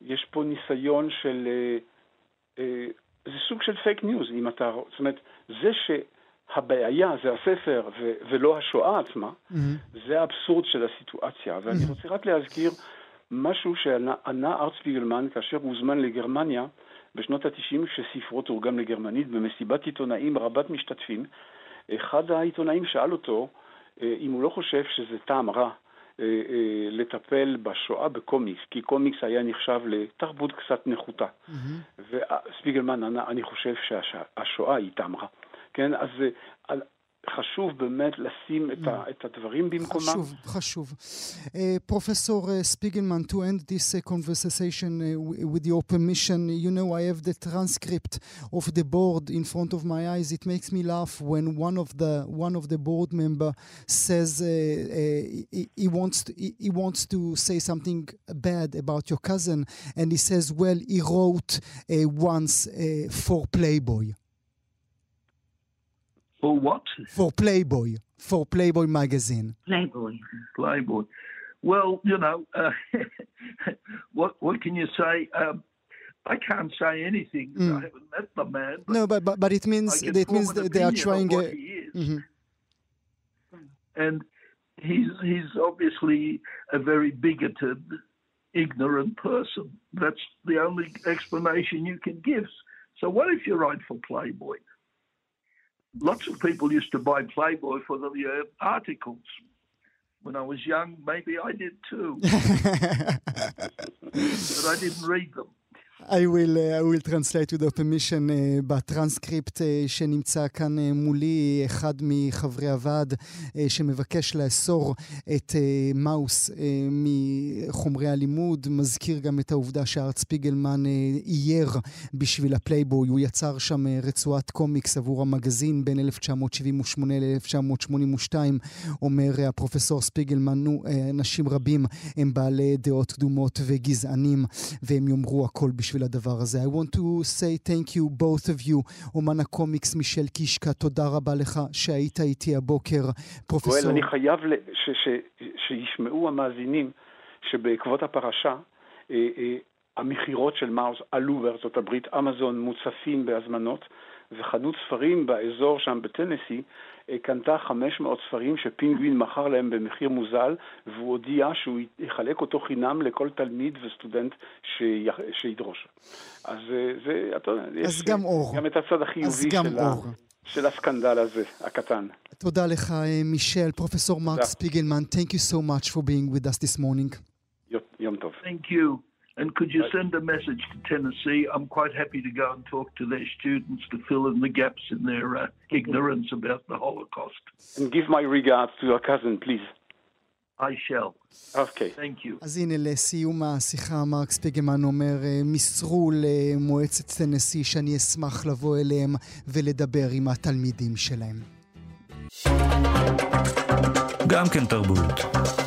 יש פה ניסיון של... אה, אה, זה סוג של פייק ניוז, אם אתה... זאת אומרת, זה שהבעיה זה הספר ו- ולא השואה עצמה, mm-hmm. זה האבסורד של הסיטואציה. ואני mm-hmm. רוצה רק להזכיר משהו שענה ארט ספיגלמן כאשר הוא הוזמן לגרמניה בשנות ה-90, כשספרו תורגם לגרמנית, במסיבת עיתונאים רבת משתתפים. אחד העיתונאים שאל אותו אה, אם הוא לא חושב שזה טעם רע אה, אה, לטפל בשואה בקומיקס, כי קומיקס היה נחשב לתרבות קצת נחותה. Mm-hmm. וספיגלמן ענה, אני חושב שהשואה היא טעם רע. כן, אז חשוב באמת לשים את, ה, את הדברים במקומם.
חשוב, חשוב. Uh, פרופסור uh, ספיגלמן, to end this uh, conversation uh, with your permission, you know I have the transcript of the board in front of my eyes. It makes me laugh when one of the one of the board member says uh, uh, he, he, wants to, he, he, wants to say something bad about your cousin, and he says, well, he wrote once for Playboy.
For what?
For Playboy. For Playboy magazine.
Playboy.
Playboy. Well, you know, uh, [laughs] what what can you say? Um, I can't say anything. Mm. I haven't met the man.
no, but, but but it means it means that they are trying.
What he is. Mm-hmm. And he's he's obviously a very bigoted, ignorant person. That's the only explanation you can give. So what if you write for Playboy? Lots of people used to buy Playboy for the uh, articles. When I was young, maybe I did too. [laughs] but I didn't read them.
I will, uh, I will translate with permission uh, בטרנסקריפט uh, שנמצא כאן uh, מולי, אחד מחברי הוועד uh, שמבקש לאסור את uh, מאוס uh, מחומרי הלימוד, מזכיר גם את העובדה שארט ספיגלמן uh, אייר בשביל הפלייבוי, הוא יצר שם uh, רצועת קומיקס עבור המגזין בין 1978 ל-1982, אומר uh, הפרופסור ספיגלמן, נו, uh, אנשים רבים הם בעלי דעות קדומות וגזענים, והם יאמרו הכל בשביל הדבר הזה. I want to say thank you, both of you, אומן הקומיקס מישל קישקה, תודה רבה לך שהיית איתי הבוקר, פרופסור.
גואל, אני חייב ל... ש... ש... שישמעו המאזינים שבעקבות הפרשה, אה, אה, המכירות של מאוס עלו בארצות הברית, אמזון מוצפים בהזמנות, וחנות ספרים באזור שם בטנסי קנתה 500 ספרים שפינגווין מכר להם במחיר מוזל, והוא הודיע שהוא יחלק אותו חינם לכל תלמיד וסטודנט. שידרוש. אז אה, זה, אתה יודע,
יש גם, אור.
גם את הצד החיובי של. ה... של הסקנדל הזה, הקטן.
תודה לך, אה, מישל. פרופסור מרק ספיגלמן, thank you so much for being with us this morning.
יום טוב.
Thank you. And could you send a message to Tennessee? I'm quite happy to go and talk to their students to fill in the gaps in their uh, ignorance about the Holocaust.
And give my regards to your cousin, please.
I shall.
Okay.
Thank you.
אז הנה, לסיום השיחה, מרק ספיגלמן אומר, אה, מסרו למועצת טנסי שאני אשמח לבוא אליהם ולדבר עם התלמידים שלהם.
גם כן תרבות.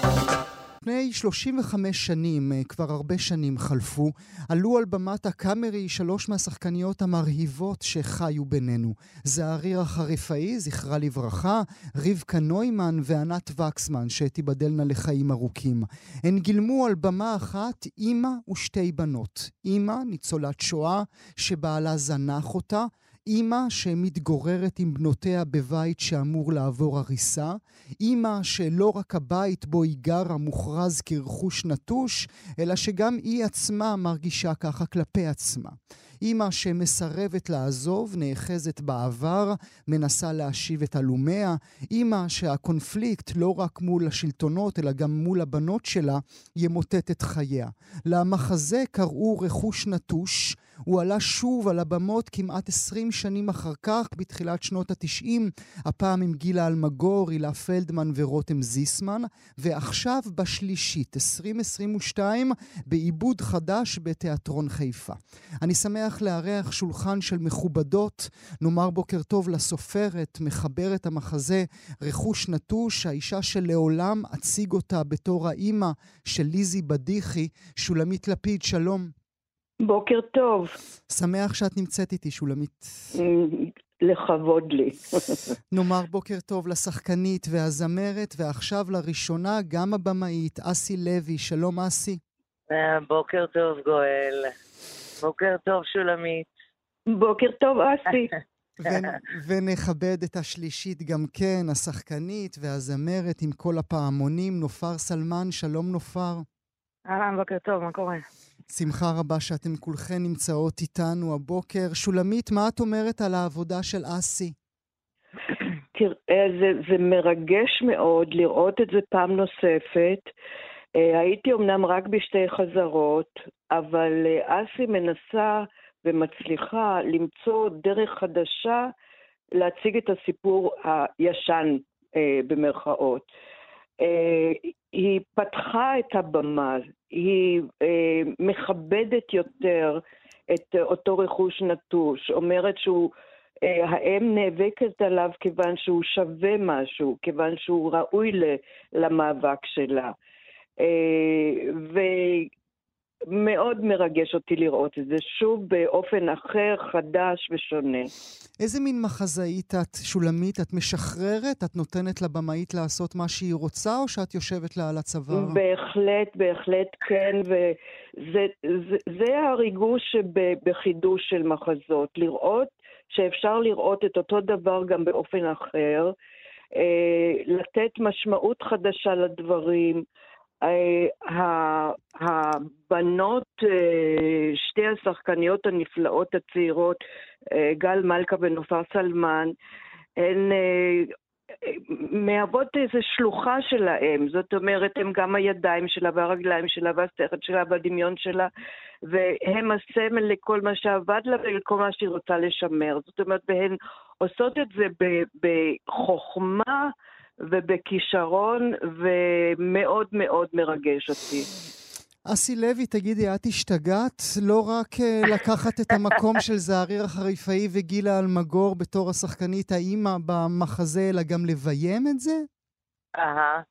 לפני 35 שנים, אה, כבר הרבה שנים חלפו, עלו על במת הקאמרי שלוש מהשחקניות המרהיבות שחיו בינינו. זעריר החריפאי, זכרה לברכה, רבקה נוימן וענת וקסמן, שתיבדלנה לחיים ארוכים. הן גילמו על במה אחת אימא ושתי בנות. אימא, ניצולת שואה, שבעלה זנח אותה, אימא שמתגוררת עם בנותיה בבית שאמור לעבור הריסה, אימא שלא רק הבית בו היא גרה מוכרז כרכוש נטוש, אלא שגם היא עצמה מרגישה ככה כלפי עצמה. אימא שמסרבת לעזוב, נאחזת בעבר, מנסה להשיב את הלומיה. אימא שהקונפליקט, לא רק מול השלטונות, אלא גם מול הבנות שלה, ימוטט את חייה. למחזה קראו רכוש נטוש. הוא עלה שוב על הבמות כמעט 20 שנים אחר כך, בתחילת שנות ה-90, הפעם עם גילה אלמגור, הילה פלדמן ורותם זיסמן, ועכשיו בשלישית, 2022, בעיבוד חדש בתיאטרון חיפה. אני שמח לארח שולחן של מכובדות, נאמר בוקר טוב לסופרת, מחברת המחזה רכוש נטוש, האישה שלעולם אציג אותה בתור האימא של ליזי בדיחי, שולמית לפיד, שלום.
בוקר טוב.
שמח שאת נמצאת איתי, שולמית.
לכבוד לי. [laughs]
נאמר בוקר טוב לשחקנית והזמרת, ועכשיו לראשונה גם הבמאית, אסי לוי. שלום, אסי.
בוקר טוב, גואל. בוקר טוב, שולמית.
בוקר טוב, אסי. [laughs]
ונכבד את השלישית גם כן, השחקנית והזמרת עם כל הפעמונים, נופר סלמן. שלום, נופר.
אהלן, בוקר טוב, מה קורה?
שמחה רבה שאתן כולכן נמצאות איתנו הבוקר. שולמית, מה את אומרת על העבודה של אסי? [clears throat]
תראה, זה, זה מרגש מאוד לראות את זה פעם נוספת. הייתי אמנם רק בשתי חזרות, אבל אסי מנסה ומצליחה למצוא דרך חדשה להציג את הסיפור הישן, במרכאות. היא פתחה את הבמה, היא אה, מכבדת יותר את אותו רכוש נטוש, אומרת שהוא, אה, האם נאבקת עליו כיוון שהוא שווה משהו, כיוון שהוא ראוי למאבק שלה. אה, ומאוד מרגש אותי לראות את זה, שוב באופן אחר, חדש ושונה.
איזה מין מחזאית את, שולמית? את משחררת? את נותנת לבמאית לעשות מה שהיא רוצה, או שאת יושבת לה על הצוואר?
בהחלט, בהחלט כן, וזה זה, זה הריגוש שבחידוש של מחזות. לראות שאפשר לראות את אותו דבר גם באופן אחר, לתת משמעות חדשה לדברים. הבנות, שתי השחקניות הנפלאות הצעירות, גל מלכה ונופר סלמן, הן מהוות איזו שלוחה שלהם, זאת אומרת, הם גם הידיים שלה והרגליים שלה והשכל שלה והדמיון שלה, והם הסמל לכל מה שעבד לה ולכל מה שהיא רוצה לשמר. זאת אומרת, והן עושות את זה בחוכמה ובכישרון, ומאוד מאוד מרגש אותי.
אסי לוי, תגידי, את השתגעת לא רק uh, לקחת את המקום של זעריר החריפאי וגילה אלמגור בתור השחקנית האימא במחזה, אלא גם לביים את זה?
אהה.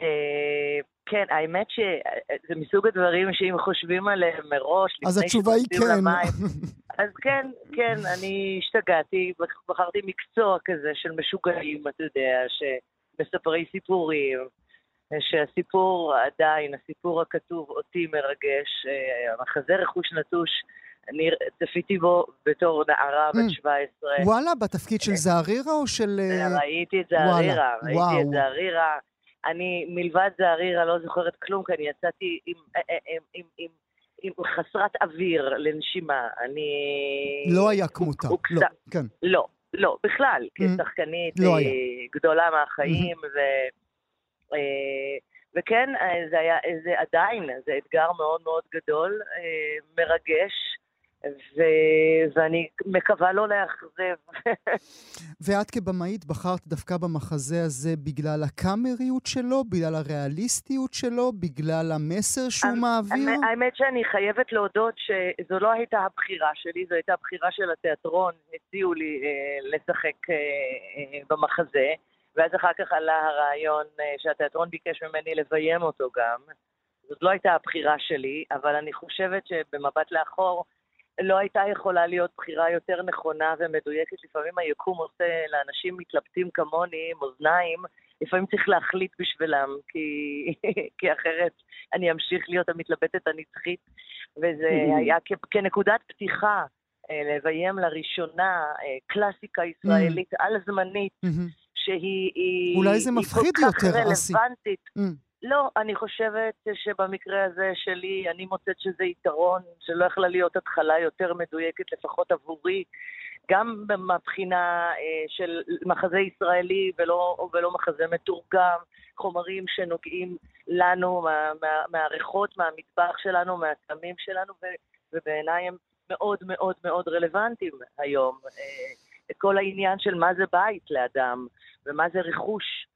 אה, כן, האמת שזה מסוג הדברים שאם חושבים עליהם מראש,
אז התשובה היא כן.
למים, [laughs] אז כן, כן, אני השתגעתי, בחרתי מקצוע כזה של משוגעים, אתה יודע, שמספרי סיפורים. שהסיפור עדיין, הסיפור הכתוב אותי מרגש, אה, המחזה רכוש נטוש, אני צפיתי בו בתור נערה בת 17.
Mm. וואלה, בתפקיד של זערירה או של...
אה, ראיתי את זערירה, ראיתי את זערירה. אני מלבד זערירה לא זוכרת כלום, כי אני יצאתי עם, אה, עם, עם, עם, עם חסרת אוויר לנשימה. אני...
לא היה כמותה, לא, כן.
לא, לא, בכלל, mm. כשחקנית לא גדולה מהחיים, mm-hmm. ו... אה, וכן, אה, זה היה, זה עדיין, זה אתגר מאוד מאוד גדול, אה, מרגש, ו... ואני מקווה לא לאכזב. [laughs]
ואת כבמאית בחרת דווקא במחזה הזה בגלל הקאמריות שלו, בגלל הריאליסטיות שלו, בגלל המסר שהוא מעביר?
האמת שאני חייבת להודות שזו לא הייתה הבחירה שלי, זו הייתה הבחירה של התיאטרון, הציעו לי אה, לשחק אה, אה, במחזה. ואז אחר כך עלה הרעיון אה, שהתיאטרון ביקש ממני לביים אותו גם. זאת לא הייתה הבחירה שלי, אבל אני חושבת שבמבט לאחור לא הייתה יכולה להיות בחירה יותר נכונה ומדויקת. לפעמים היקום עושה לאנשים מתלבטים כמוני עם אוזניים, לפעמים צריך להחליט בשבילם, כי, [laughs] כי אחרת אני אמשיך להיות המתלבטת הנצחית. וזה היה כנקודת פתיחה אה, לביים לראשונה אה, קלאסיקה ישראלית על-זמנית. שהיא
אולי זה מפחיד יותר, אסי.
Mm. לא, אני חושבת שבמקרה הזה שלי, אני מוצאת שזה יתרון, שלא יכלה להיות התחלה יותר מדויקת, לפחות עבורי, גם מהבחינה אה, של מחזה ישראלי ולא, ולא מחזה מתורגם, חומרים שנוגעים לנו, מה, מה, מהריחות, מהמטבח שלנו, מהטעמים שלנו, ו, ובעיניי הם מאוד מאוד מאוד רלוונטיים היום. אה, כל העניין של מה זה בית לאדם, ומה זה רכוש.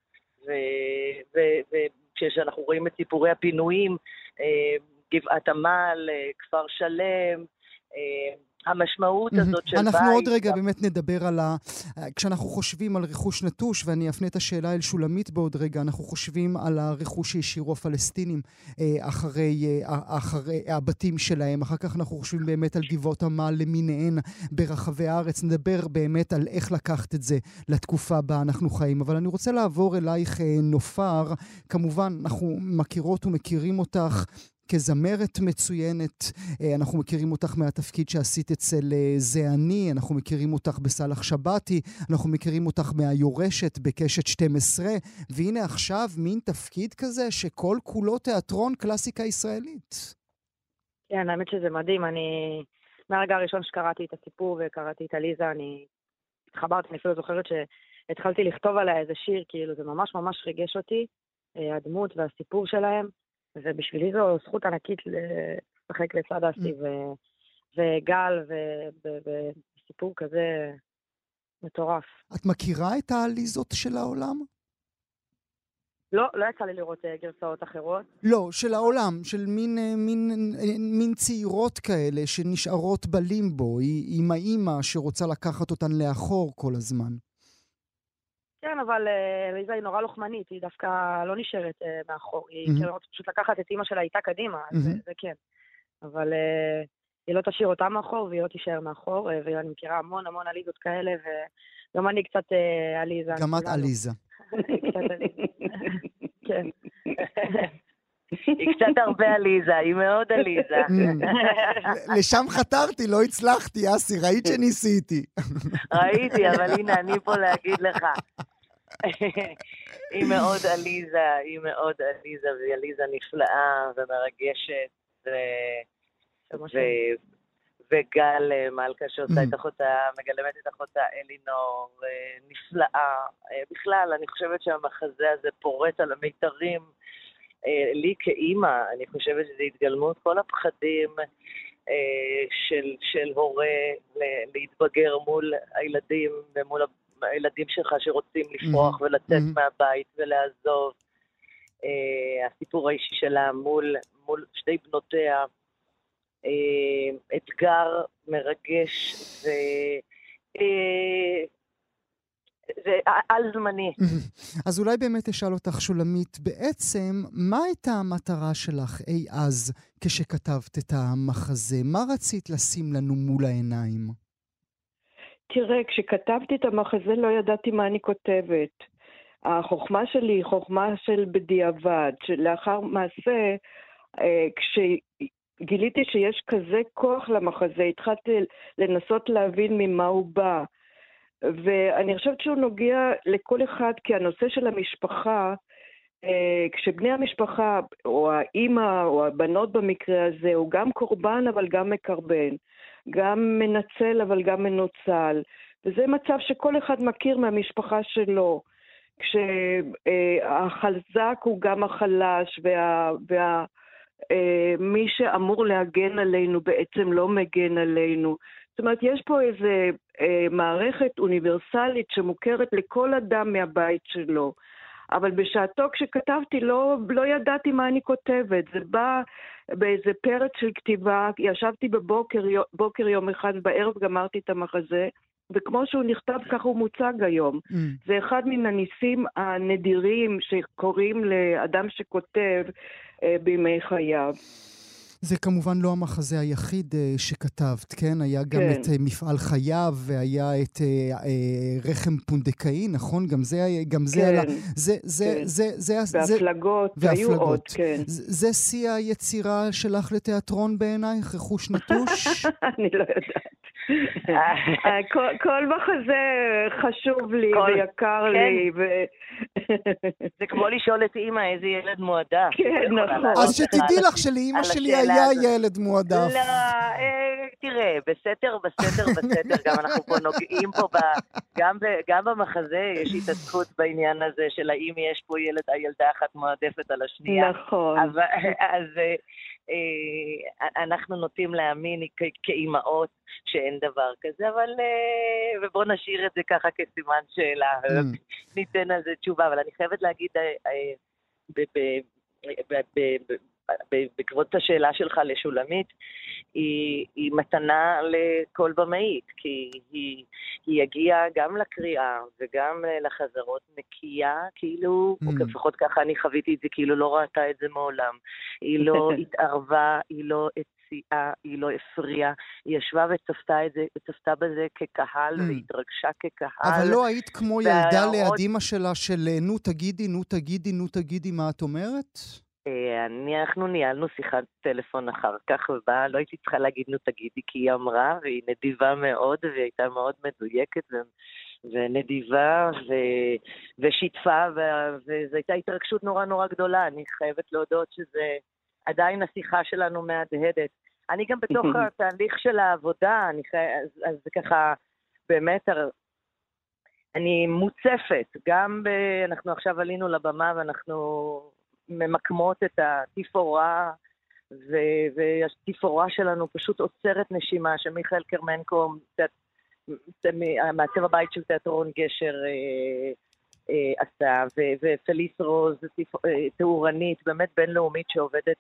וכשאנחנו רואים את סיפורי הפינויים, אה, גבעת עמל, אה, כפר שלם, אה, המשמעות הזאת של
אנחנו
בית...
אנחנו עוד רגע באמת נדבר על ה... כשאנחנו חושבים על רכוש נטוש, ואני אפנה את השאלה אל שולמית בעוד רגע, אנחנו חושבים על הרכוש שהשאירו הפלסטינים אה, אחרי, אה, אחרי הבתים שלהם. אחר כך אנחנו חושבים באמת על גבעות עמל למיניהן ברחבי הארץ. נדבר באמת על איך לקחת את זה לתקופה בה אנחנו חיים. אבל אני רוצה לעבור אלייך, אה, נופר. כמובן, אנחנו מכירות ומכירים אותך כזמרת מצוינת. אה, אנחנו מכירים אותך מהתפקיד שעשית אצל אה, זה אני, אנחנו מכירים אותך בסאלח שבתי, אנחנו מכירים אותך מהיורשת בקשת 12, והנה עכשיו מין תפקיד כזה שכל כולו תיאטרון קלאסיקה ישראלית.
כן, האמת שזה מדהים. אני, מהרגע הראשון שקראתי את הסיפור וקראתי את עליזה, אני התחברתי, אני אפילו זוכרת שהתחלתי לכתוב עליה איזה שיר, כאילו זה ממש ממש ריגש אותי, אה, הדמות והסיפור שלהם. ובשבילי זו זכות ענקית לשחק לצד אסי mm. וגל וסיפור כזה מטורף.
את מכירה את העליזות של העולם?
לא, לא יצא לי לראות אה, גרסאות אחרות.
לא, של העולם, של מין, אה, מין, אה, מין צעירות כאלה שנשארות בלימבו, עם האימא שרוצה לקחת אותן לאחור כל הזמן.
כן, אבל אה, היא נורא לוחמנית, היא דווקא לא נשארת אה, מאחור. היא. רוצה פשוט לקחת את אימא שלה איתה קדימה, mm-hmm. זה, כן. אבל אה, היא לא תשאיר אותה מאחור והיא לא תישאר מאחור, ואני מכירה המון המון עליזות כאלה, וגם אני קצת עליזה.
גם את [laughs] עליזה.
כן. [laughs]
היא קצת הרבה עליזה, היא מאוד עליזה. [laughs] Mm.
לשם חתרתי, לא הצלחתי, אסי, ראית שניסיתי. [laughs]
ראיתי, אבל הנה, אני פה להגיד לך. [laughs] היא מאוד עליזה, היא מאוד עליזה, והיא עליזה נפלאה ומרגשת, ו... ו... וגל אה, מלכה שעושה את אחותה, מגלמת את אחותה אלינור, אה, נפלאה. אה, בכלל, אני חושבת שהמחזה הזה פורט על המיתרים. לי כאימא, אני חושבת שזה התגלמות כל הפחדים של, של הורה להתבגר מול הילדים ומול הילדים שלך שרוצים לפרוח mm-hmm. ולצאת mm-hmm. מהבית ולעזוב. הסיפור האישי שלה מול, מול שתי בנותיה. אה, אתגר מרגש ו... זה על-זמני. [laughs]
אז אולי באמת אשאל אותך, שולמית, בעצם, מה הייתה המטרה שלך אי אז כשכתבת את המחזה? מה רצית לשים לנו מול העיניים?
תראה, כשכתבתי את המחזה לא ידעתי מה אני כותבת. החוכמה שלי היא חוכמה של בדיעבד, שלאחר מעשה, אה, כש... גיליתי שיש כזה כוח למחזה, התחלתי לנסות להבין ממה הוא בא. ואני חושבת שהוא נוגע לכל אחד, כי הנושא של המשפחה, אה, כשבני המשפחה, או האימא, או הבנות במקרה הזה, הוא גם קורבן אבל גם מקרבן, גם מנצל אבל גם מנוצל. וזה מצב שכל אחד מכיר מהמשפחה שלו. כשהחזק הוא גם החלש, וה, וה, אה, מי שאמור להגן עלינו בעצם לא מגן עלינו. זאת אומרת, יש פה איזו אה, מערכת אוניברסלית שמוכרת לכל אדם מהבית שלו. אבל בשעתו כשכתבתי לא, לא ידעתי מה אני כותבת. זה בא באיזה פרץ של כתיבה, ישבתי בבוקר בוקר יום אחד, בערב גמרתי את המחזה, וכמו שהוא נכתב, ככה הוא מוצג היום. Mm. זה אחד מן הניסים הנדירים שקורים לאדם שכותב אה, בימי חייו.
זה כמובן לא המחזה היחיד uh, שכתבת, כן? היה גם כן. את uh, מפעל חייו, והיה את uh, רחם פונדקאי, נכון? גם זה, גם זה
כן.
עלה... זה, זה,
כן.
זה, זה,
והפלגות, זה, והיו עוד, כן.
זה, זה שיא היצירה שלך לתיאטרון בעינייך, רכוש נטוש? [laughs]
אני לא יודעת. כל, כל מחזה חשוב לי כל, ויקר כן. לי. ו...
זה כמו לשאול את אימא איזה ילד מועדף.
כן, נכון.
אז שתדעי לך שלאימא שלי היה ילד מועדף.
לא, אה, תראה, בסתר, בסתר, בסתר, גם אנחנו פה נוגעים פה, ב, גם, ב, גם במחזה יש התעסקות בעניין הזה של האם יש פה ילד, הילדה אחת מועדפת על השנייה.
נכון.
אבל, אז... אה, אנחנו נוטים להאמין כאימהות שאין דבר כזה, אבל... אה, ובואו נשאיר את זה ככה כסימן שאלה, mm. ניתן על זה תשובה. אבל אני חייבת להגיד, אה, בעקבות השאלה שלך לשולמית, היא, היא מתנה לכל במאית, כי היא, היא הגיעה גם לקריאה וגם לחזרות נקייה, כאילו, mm. או לפחות ככה אני חוויתי את זה, כאילו לא ראתה את זה מעולם. היא לא [laughs] התערבה, היא לא הציעה, היא לא הפריעה, היא ישבה וצפתה, את זה, וצפתה בזה כקהל, mm. והתרגשה כקהל.
אבל לא היית כמו ילדה ליד אימא שלה של נו תגידי, נו תגידי, נו תגידי מה את אומרת?
אה, אנחנו ניהלנו שיחת טלפון אחר כך, ובאה, לא הייתי צריכה להגיד נו תגידי, כי היא אמרה, והיא נדיבה מאוד, והיא הייתה מאוד מדויקת ו... ונדיבה, ו... ושיתפה, ו... וזו הייתה התרגשות נורא נורא גדולה. אני חייבת להודות שזה עדיין השיחה שלנו מהדהדת. אני גם בתוך [laughs] התהליך של העבודה, אני חי... אז, אז זה ככה, באמת, אני מוצפת, גם ב... אנחנו עכשיו עלינו לבמה ואנחנו ממקמות את התפאורה, והתפאורה שלנו פשוט עוצרת נשימה, שמיכאל קרמנקו, מעצב הבית של תיאטרון גשר, אה, אה, עשה, ופליס רוז, אה, תאורנית, באמת בינלאומית שעובדת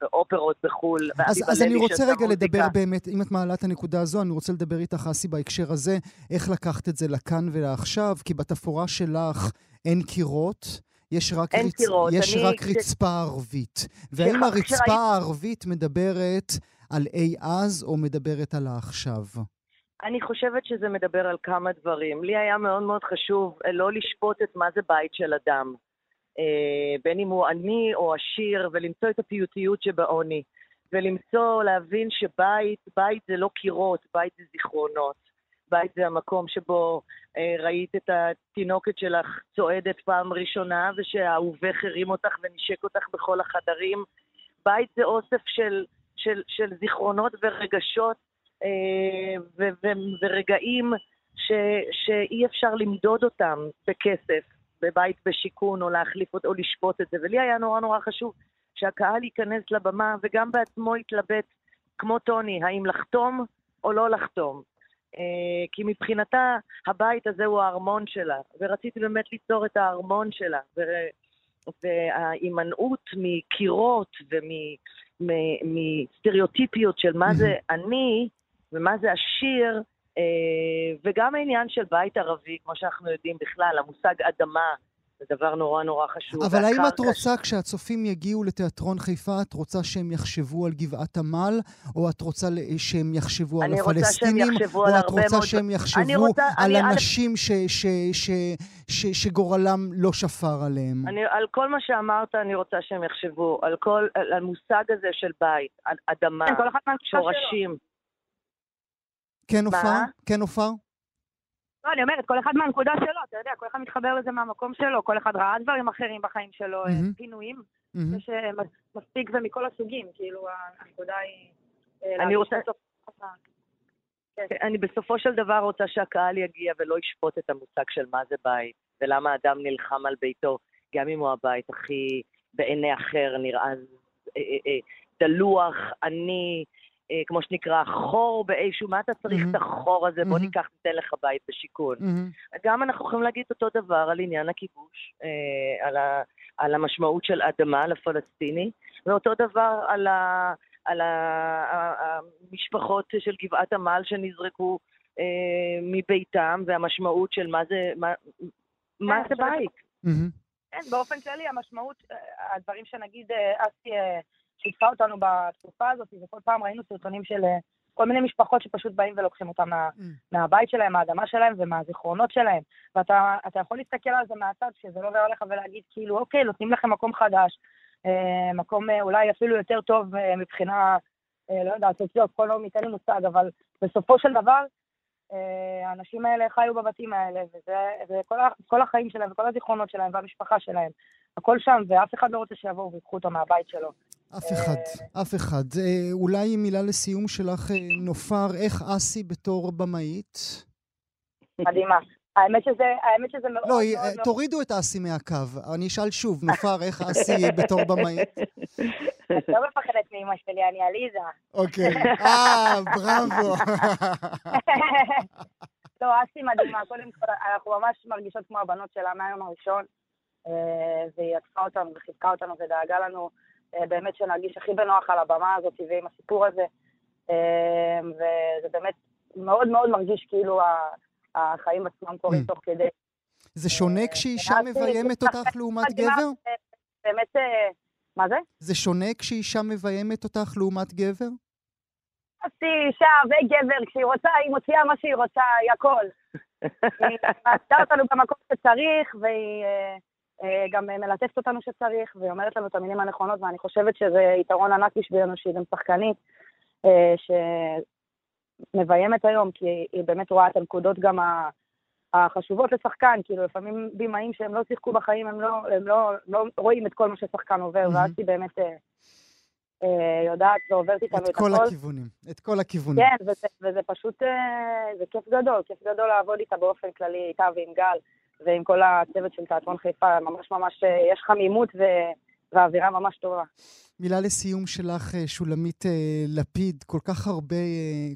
באופרות בחו"ל.
אז אני רוצה רגע לדבר באמת, אם את מעלה את הנקודה הזו, אני רוצה לדבר איתך, אסי, בהקשר הזה, איך לקחת את זה לכאן ולעכשיו, כי בתפאורה שלך אין קירות. יש רק,
אין
רצ...
קירות.
יש אני... רק רצפה ערבית. והאם הרצפה הערבית מדברת על אי אז או מדברת על העכשיו?
אני חושבת שזה מדבר על כמה דברים. לי היה מאוד מאוד חשוב אה, לא לשפוט את מה זה בית של אדם, אה, בין אם הוא עני או עשיר, ולמצוא את הפיוטיות שבעוני. ולמצוא, להבין שבית, בית זה לא קירות, בית זה זיכרונות. בית זה המקום שבו אה, ראית את התינוקת שלך צועדת פעם ראשונה, ושהאהובך הרים אותך ונשק אותך בכל החדרים. בית זה אוסף של, של, של זיכרונות ורגשות אה, ו- ו- ורגעים ש, שאי אפשר למדוד אותם בכסף, בבית בשיכון, או להחליף או לשפוט את זה. ולי היה נורא נורא חשוב שהקהל ייכנס לבמה וגם בעצמו יתלבט, כמו טוני, האם לחתום או לא לחתום. אה, כי מבחינתה הבית הזה הוא הארמון שלה, ורציתי באמת ליצור את הארמון שלה. ו- וההימנעות מקירות ומסטריאוטיפיות של מה זה אני ומה זה עשיר, אה, וגם העניין של בית ערבי, כמו שאנחנו יודעים בכלל, המושג אדמה, זה דבר נורא נורא חשוב.
אבל האם את רוצה, כשהצופים יגיעו לתיאטרון חיפה, את רוצה שהם יחשבו על גבעת עמל, או את רוצה שהם יחשבו על
אני רוצה שהם
הפלסטינים,
יחשבו
או
על
את רוצה
מאוד-
שהם יחשבו
רוצה-
על
אני-
אנשים ש- ש- ש- ש- שגורלם לא שפר עליהם?
אני, על כל מה שאמרת אני רוצה שהם יחשבו, על כל, על המושג הזה של בית, על אדמה,
כן.
שורשים.
כן, עופר?
מה?
כן, עופר?
לא, אני אומרת, כל אחד מהנקודה שלו, אתה יודע, כל אחד מתחבר לזה מהמקום שלו, כל אחד ראה דברים אחרים בחיים שלו, אה,
מהמם.
פינויים,
מהמם.
יש אה, מס- מספיק ומכל הסוגים, כאילו, הנקודה היא... אה,
אני רוצה-
כן.
אני בסופו של דבר רוצה שהקהל יגיע ולא ישפוט את המושג של מה זה בית, ולמה אדם נלחם על ביתו, גם אם הוא הבית הכי בעיני אחר נראה אה, אה, אה, דלוח, עני, אה, כמו שנקרא, חור באיזשהו, מה אתה צריך
מהמם.
את החור הזה? בוא
מהמם.
ניקח, ניתן לך בית בשיכון.
מהמם.
גם אנחנו יכולים להגיד אותו דבר על עניין הכיבוש, אה, על, ה, על המשמעות של אדמה לפלסטיני, ואותו דבר על, ה, על ה, ה, המשפחות של גבעת עמל שנזרקו אה, מביתם, והמשמעות של מה זה, מה, מה
כן,
זה
אני חושבת
בית.
מהמם.
כן, באופן כללי, המשמעות, אה, הדברים שנגיד אה, אסי אה, שיתפה אותנו בתקופה הזאת, וכל פעם ראינו סרטונים של אה, כל מיני משפחות שפשוט באים ולוקחים אותם מה,
Mm.
מהבית שלהם, מהאדמה שלהם ומהזיכרונות שלהם. ואתה אתה יכול להסתכל על זה מהצד, שזה לא עובר עליך ולהגיד, כאילו, אוקיי, נותנים לכם מקום חדש, אה, מקום אה, אולי אפילו יותר טוב מבחינה, לא יודעת, סוציו-אקונומית, אין לי מושג, אבל בסופו של דבר, האנשים האלה חיו בבתים האלה, וזה, זה כל, ה- כל החיים שלהם וכל הזיכרונות שלהם והמשפחה שלהם. הכל שם, ואף אחד לא רוצה שיבואו ויקחו אותו מהבית שלו.
אף אחד, אף אחד. אולי מילה לסיום שלך, אה, נופר, איך אסי בתור במאית?
מדהימה. האמת שזה, האמת שזה מאוד
לא,
מאוד
אה,
מאוד...
תורידו את אסי מהקו. אני אשאל שוב, נופר, איך אסי בתור במאית?
את לא מפחדת מאמא שלי, אני עליזה.
אוקיי. אה, בראבו.
לא, אסי מדהימה. קודם כל, אנחנו ממש מרגישות כמו הבנות שלה מהיום הראשון, אה, והיא עטפה אותנו וחיזקה אותנו ודאגה לנו באמת שנרגיש הכי בנוח על הבמה הזאת ועם הסיפור הזה. אה, וזה באמת מאוד מאוד מרגיש כאילו ה- החיים עצמם קורים
Mm.
תוך כדי.
זה שונה כשאישה
אסי,
מביימת אותך לעומת גבר?
אה, באמת, אה, מה זה?
זה שונה כשאישה מביימת אותך לעומת גבר?
אסי, אישה וגבר, כשהיא רוצה, היא מוציאה מה שהיא רוצה, היא הכל. [laughs] היא מעשתה אותנו במקום שצריך, והיא אה, אה, גם מלטפת אותנו שצריך, והיא אומרת לנו את המילים הנכונות, ואני חושבת שזה יתרון ענק בשבילנו שהיא גם שחקנית, אה, שמביימת היום, כי היא באמת רואה את הנקודות גם. החשובות לשחקן, כאילו לפעמים בימאים שהם לא שיחקו בחיים, הם לא, הם לא, לא רואים את כל מה ששחקן עובר,
Mhm.
ואז היא באמת אה, אה, יודעת ועוברת איתנו
את
את
כל
הכל.
הכיוונים. את כל הכיוונים.
כן, וזה, וזה פשוט, אה, זה כיף גדול, כיף גדול לעבוד איתה באופן כללי, איתה ועם גל, ועם כל הצוות של תיאטרון חיפה, ממש ממש, אה, יש חמימות ו... והאווירה ממש טובה.
מילה לסיום שלך, אה, שולמית אה, לפיד, כל כך הרבה,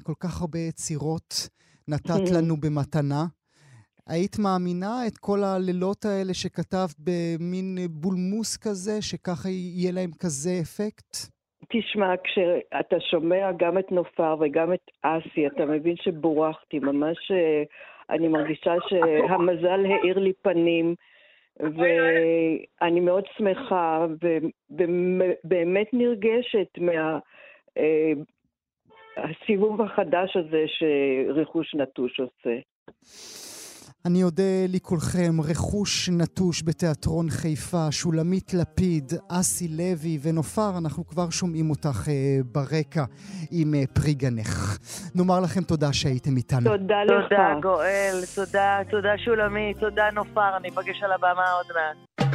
כל כך הרבה יצירות נתת [laughs] לנו במתנה. היית מאמינה את כל הלילות האלה שכתבת במין בולמוס כזה, שככה יהיה להם כזה אפקט?
תשמע, כשאתה שומע גם את נופר וגם את אסי, אתה מבין שבורכתי, ממש אני מרגישה שהמזל האיר לי פנים, ואני מאוד שמחה ובאמת נרגשת מה... אה, הסיבוב החדש הזה שרכוש נטוש עושה.
אני אודה לכולכם, רכוש נטוש בתיאטרון חיפה, שולמית לפיד, אסי לוי ונופר, אנחנו כבר שומעים אותך אה, ברקע עם אה, פרי גנך. נאמר לכם תודה שהייתם איתנו.
תודה לך.
תודה גואל, תודה, תודה שולמית, תודה נופר, אני אפגש על הבמה עוד מעט.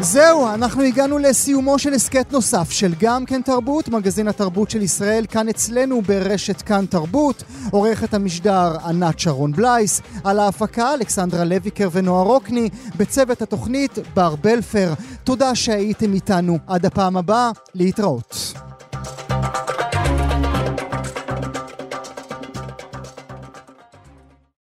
זהו, אנחנו הגענו לסיומו של הסכת נוסף של גם כן תרבות, מגזין התרבות של ישראל, כאן אצלנו ברשת כאן תרבות. עורכת המשדר ענת שרון בלייס, על ההפקה אלכסנדרה לויקר ונועה רוקני, בצוות התוכנית בר בלפר. תודה שהייתם איתנו. עד הפעם הבאה, להתראות.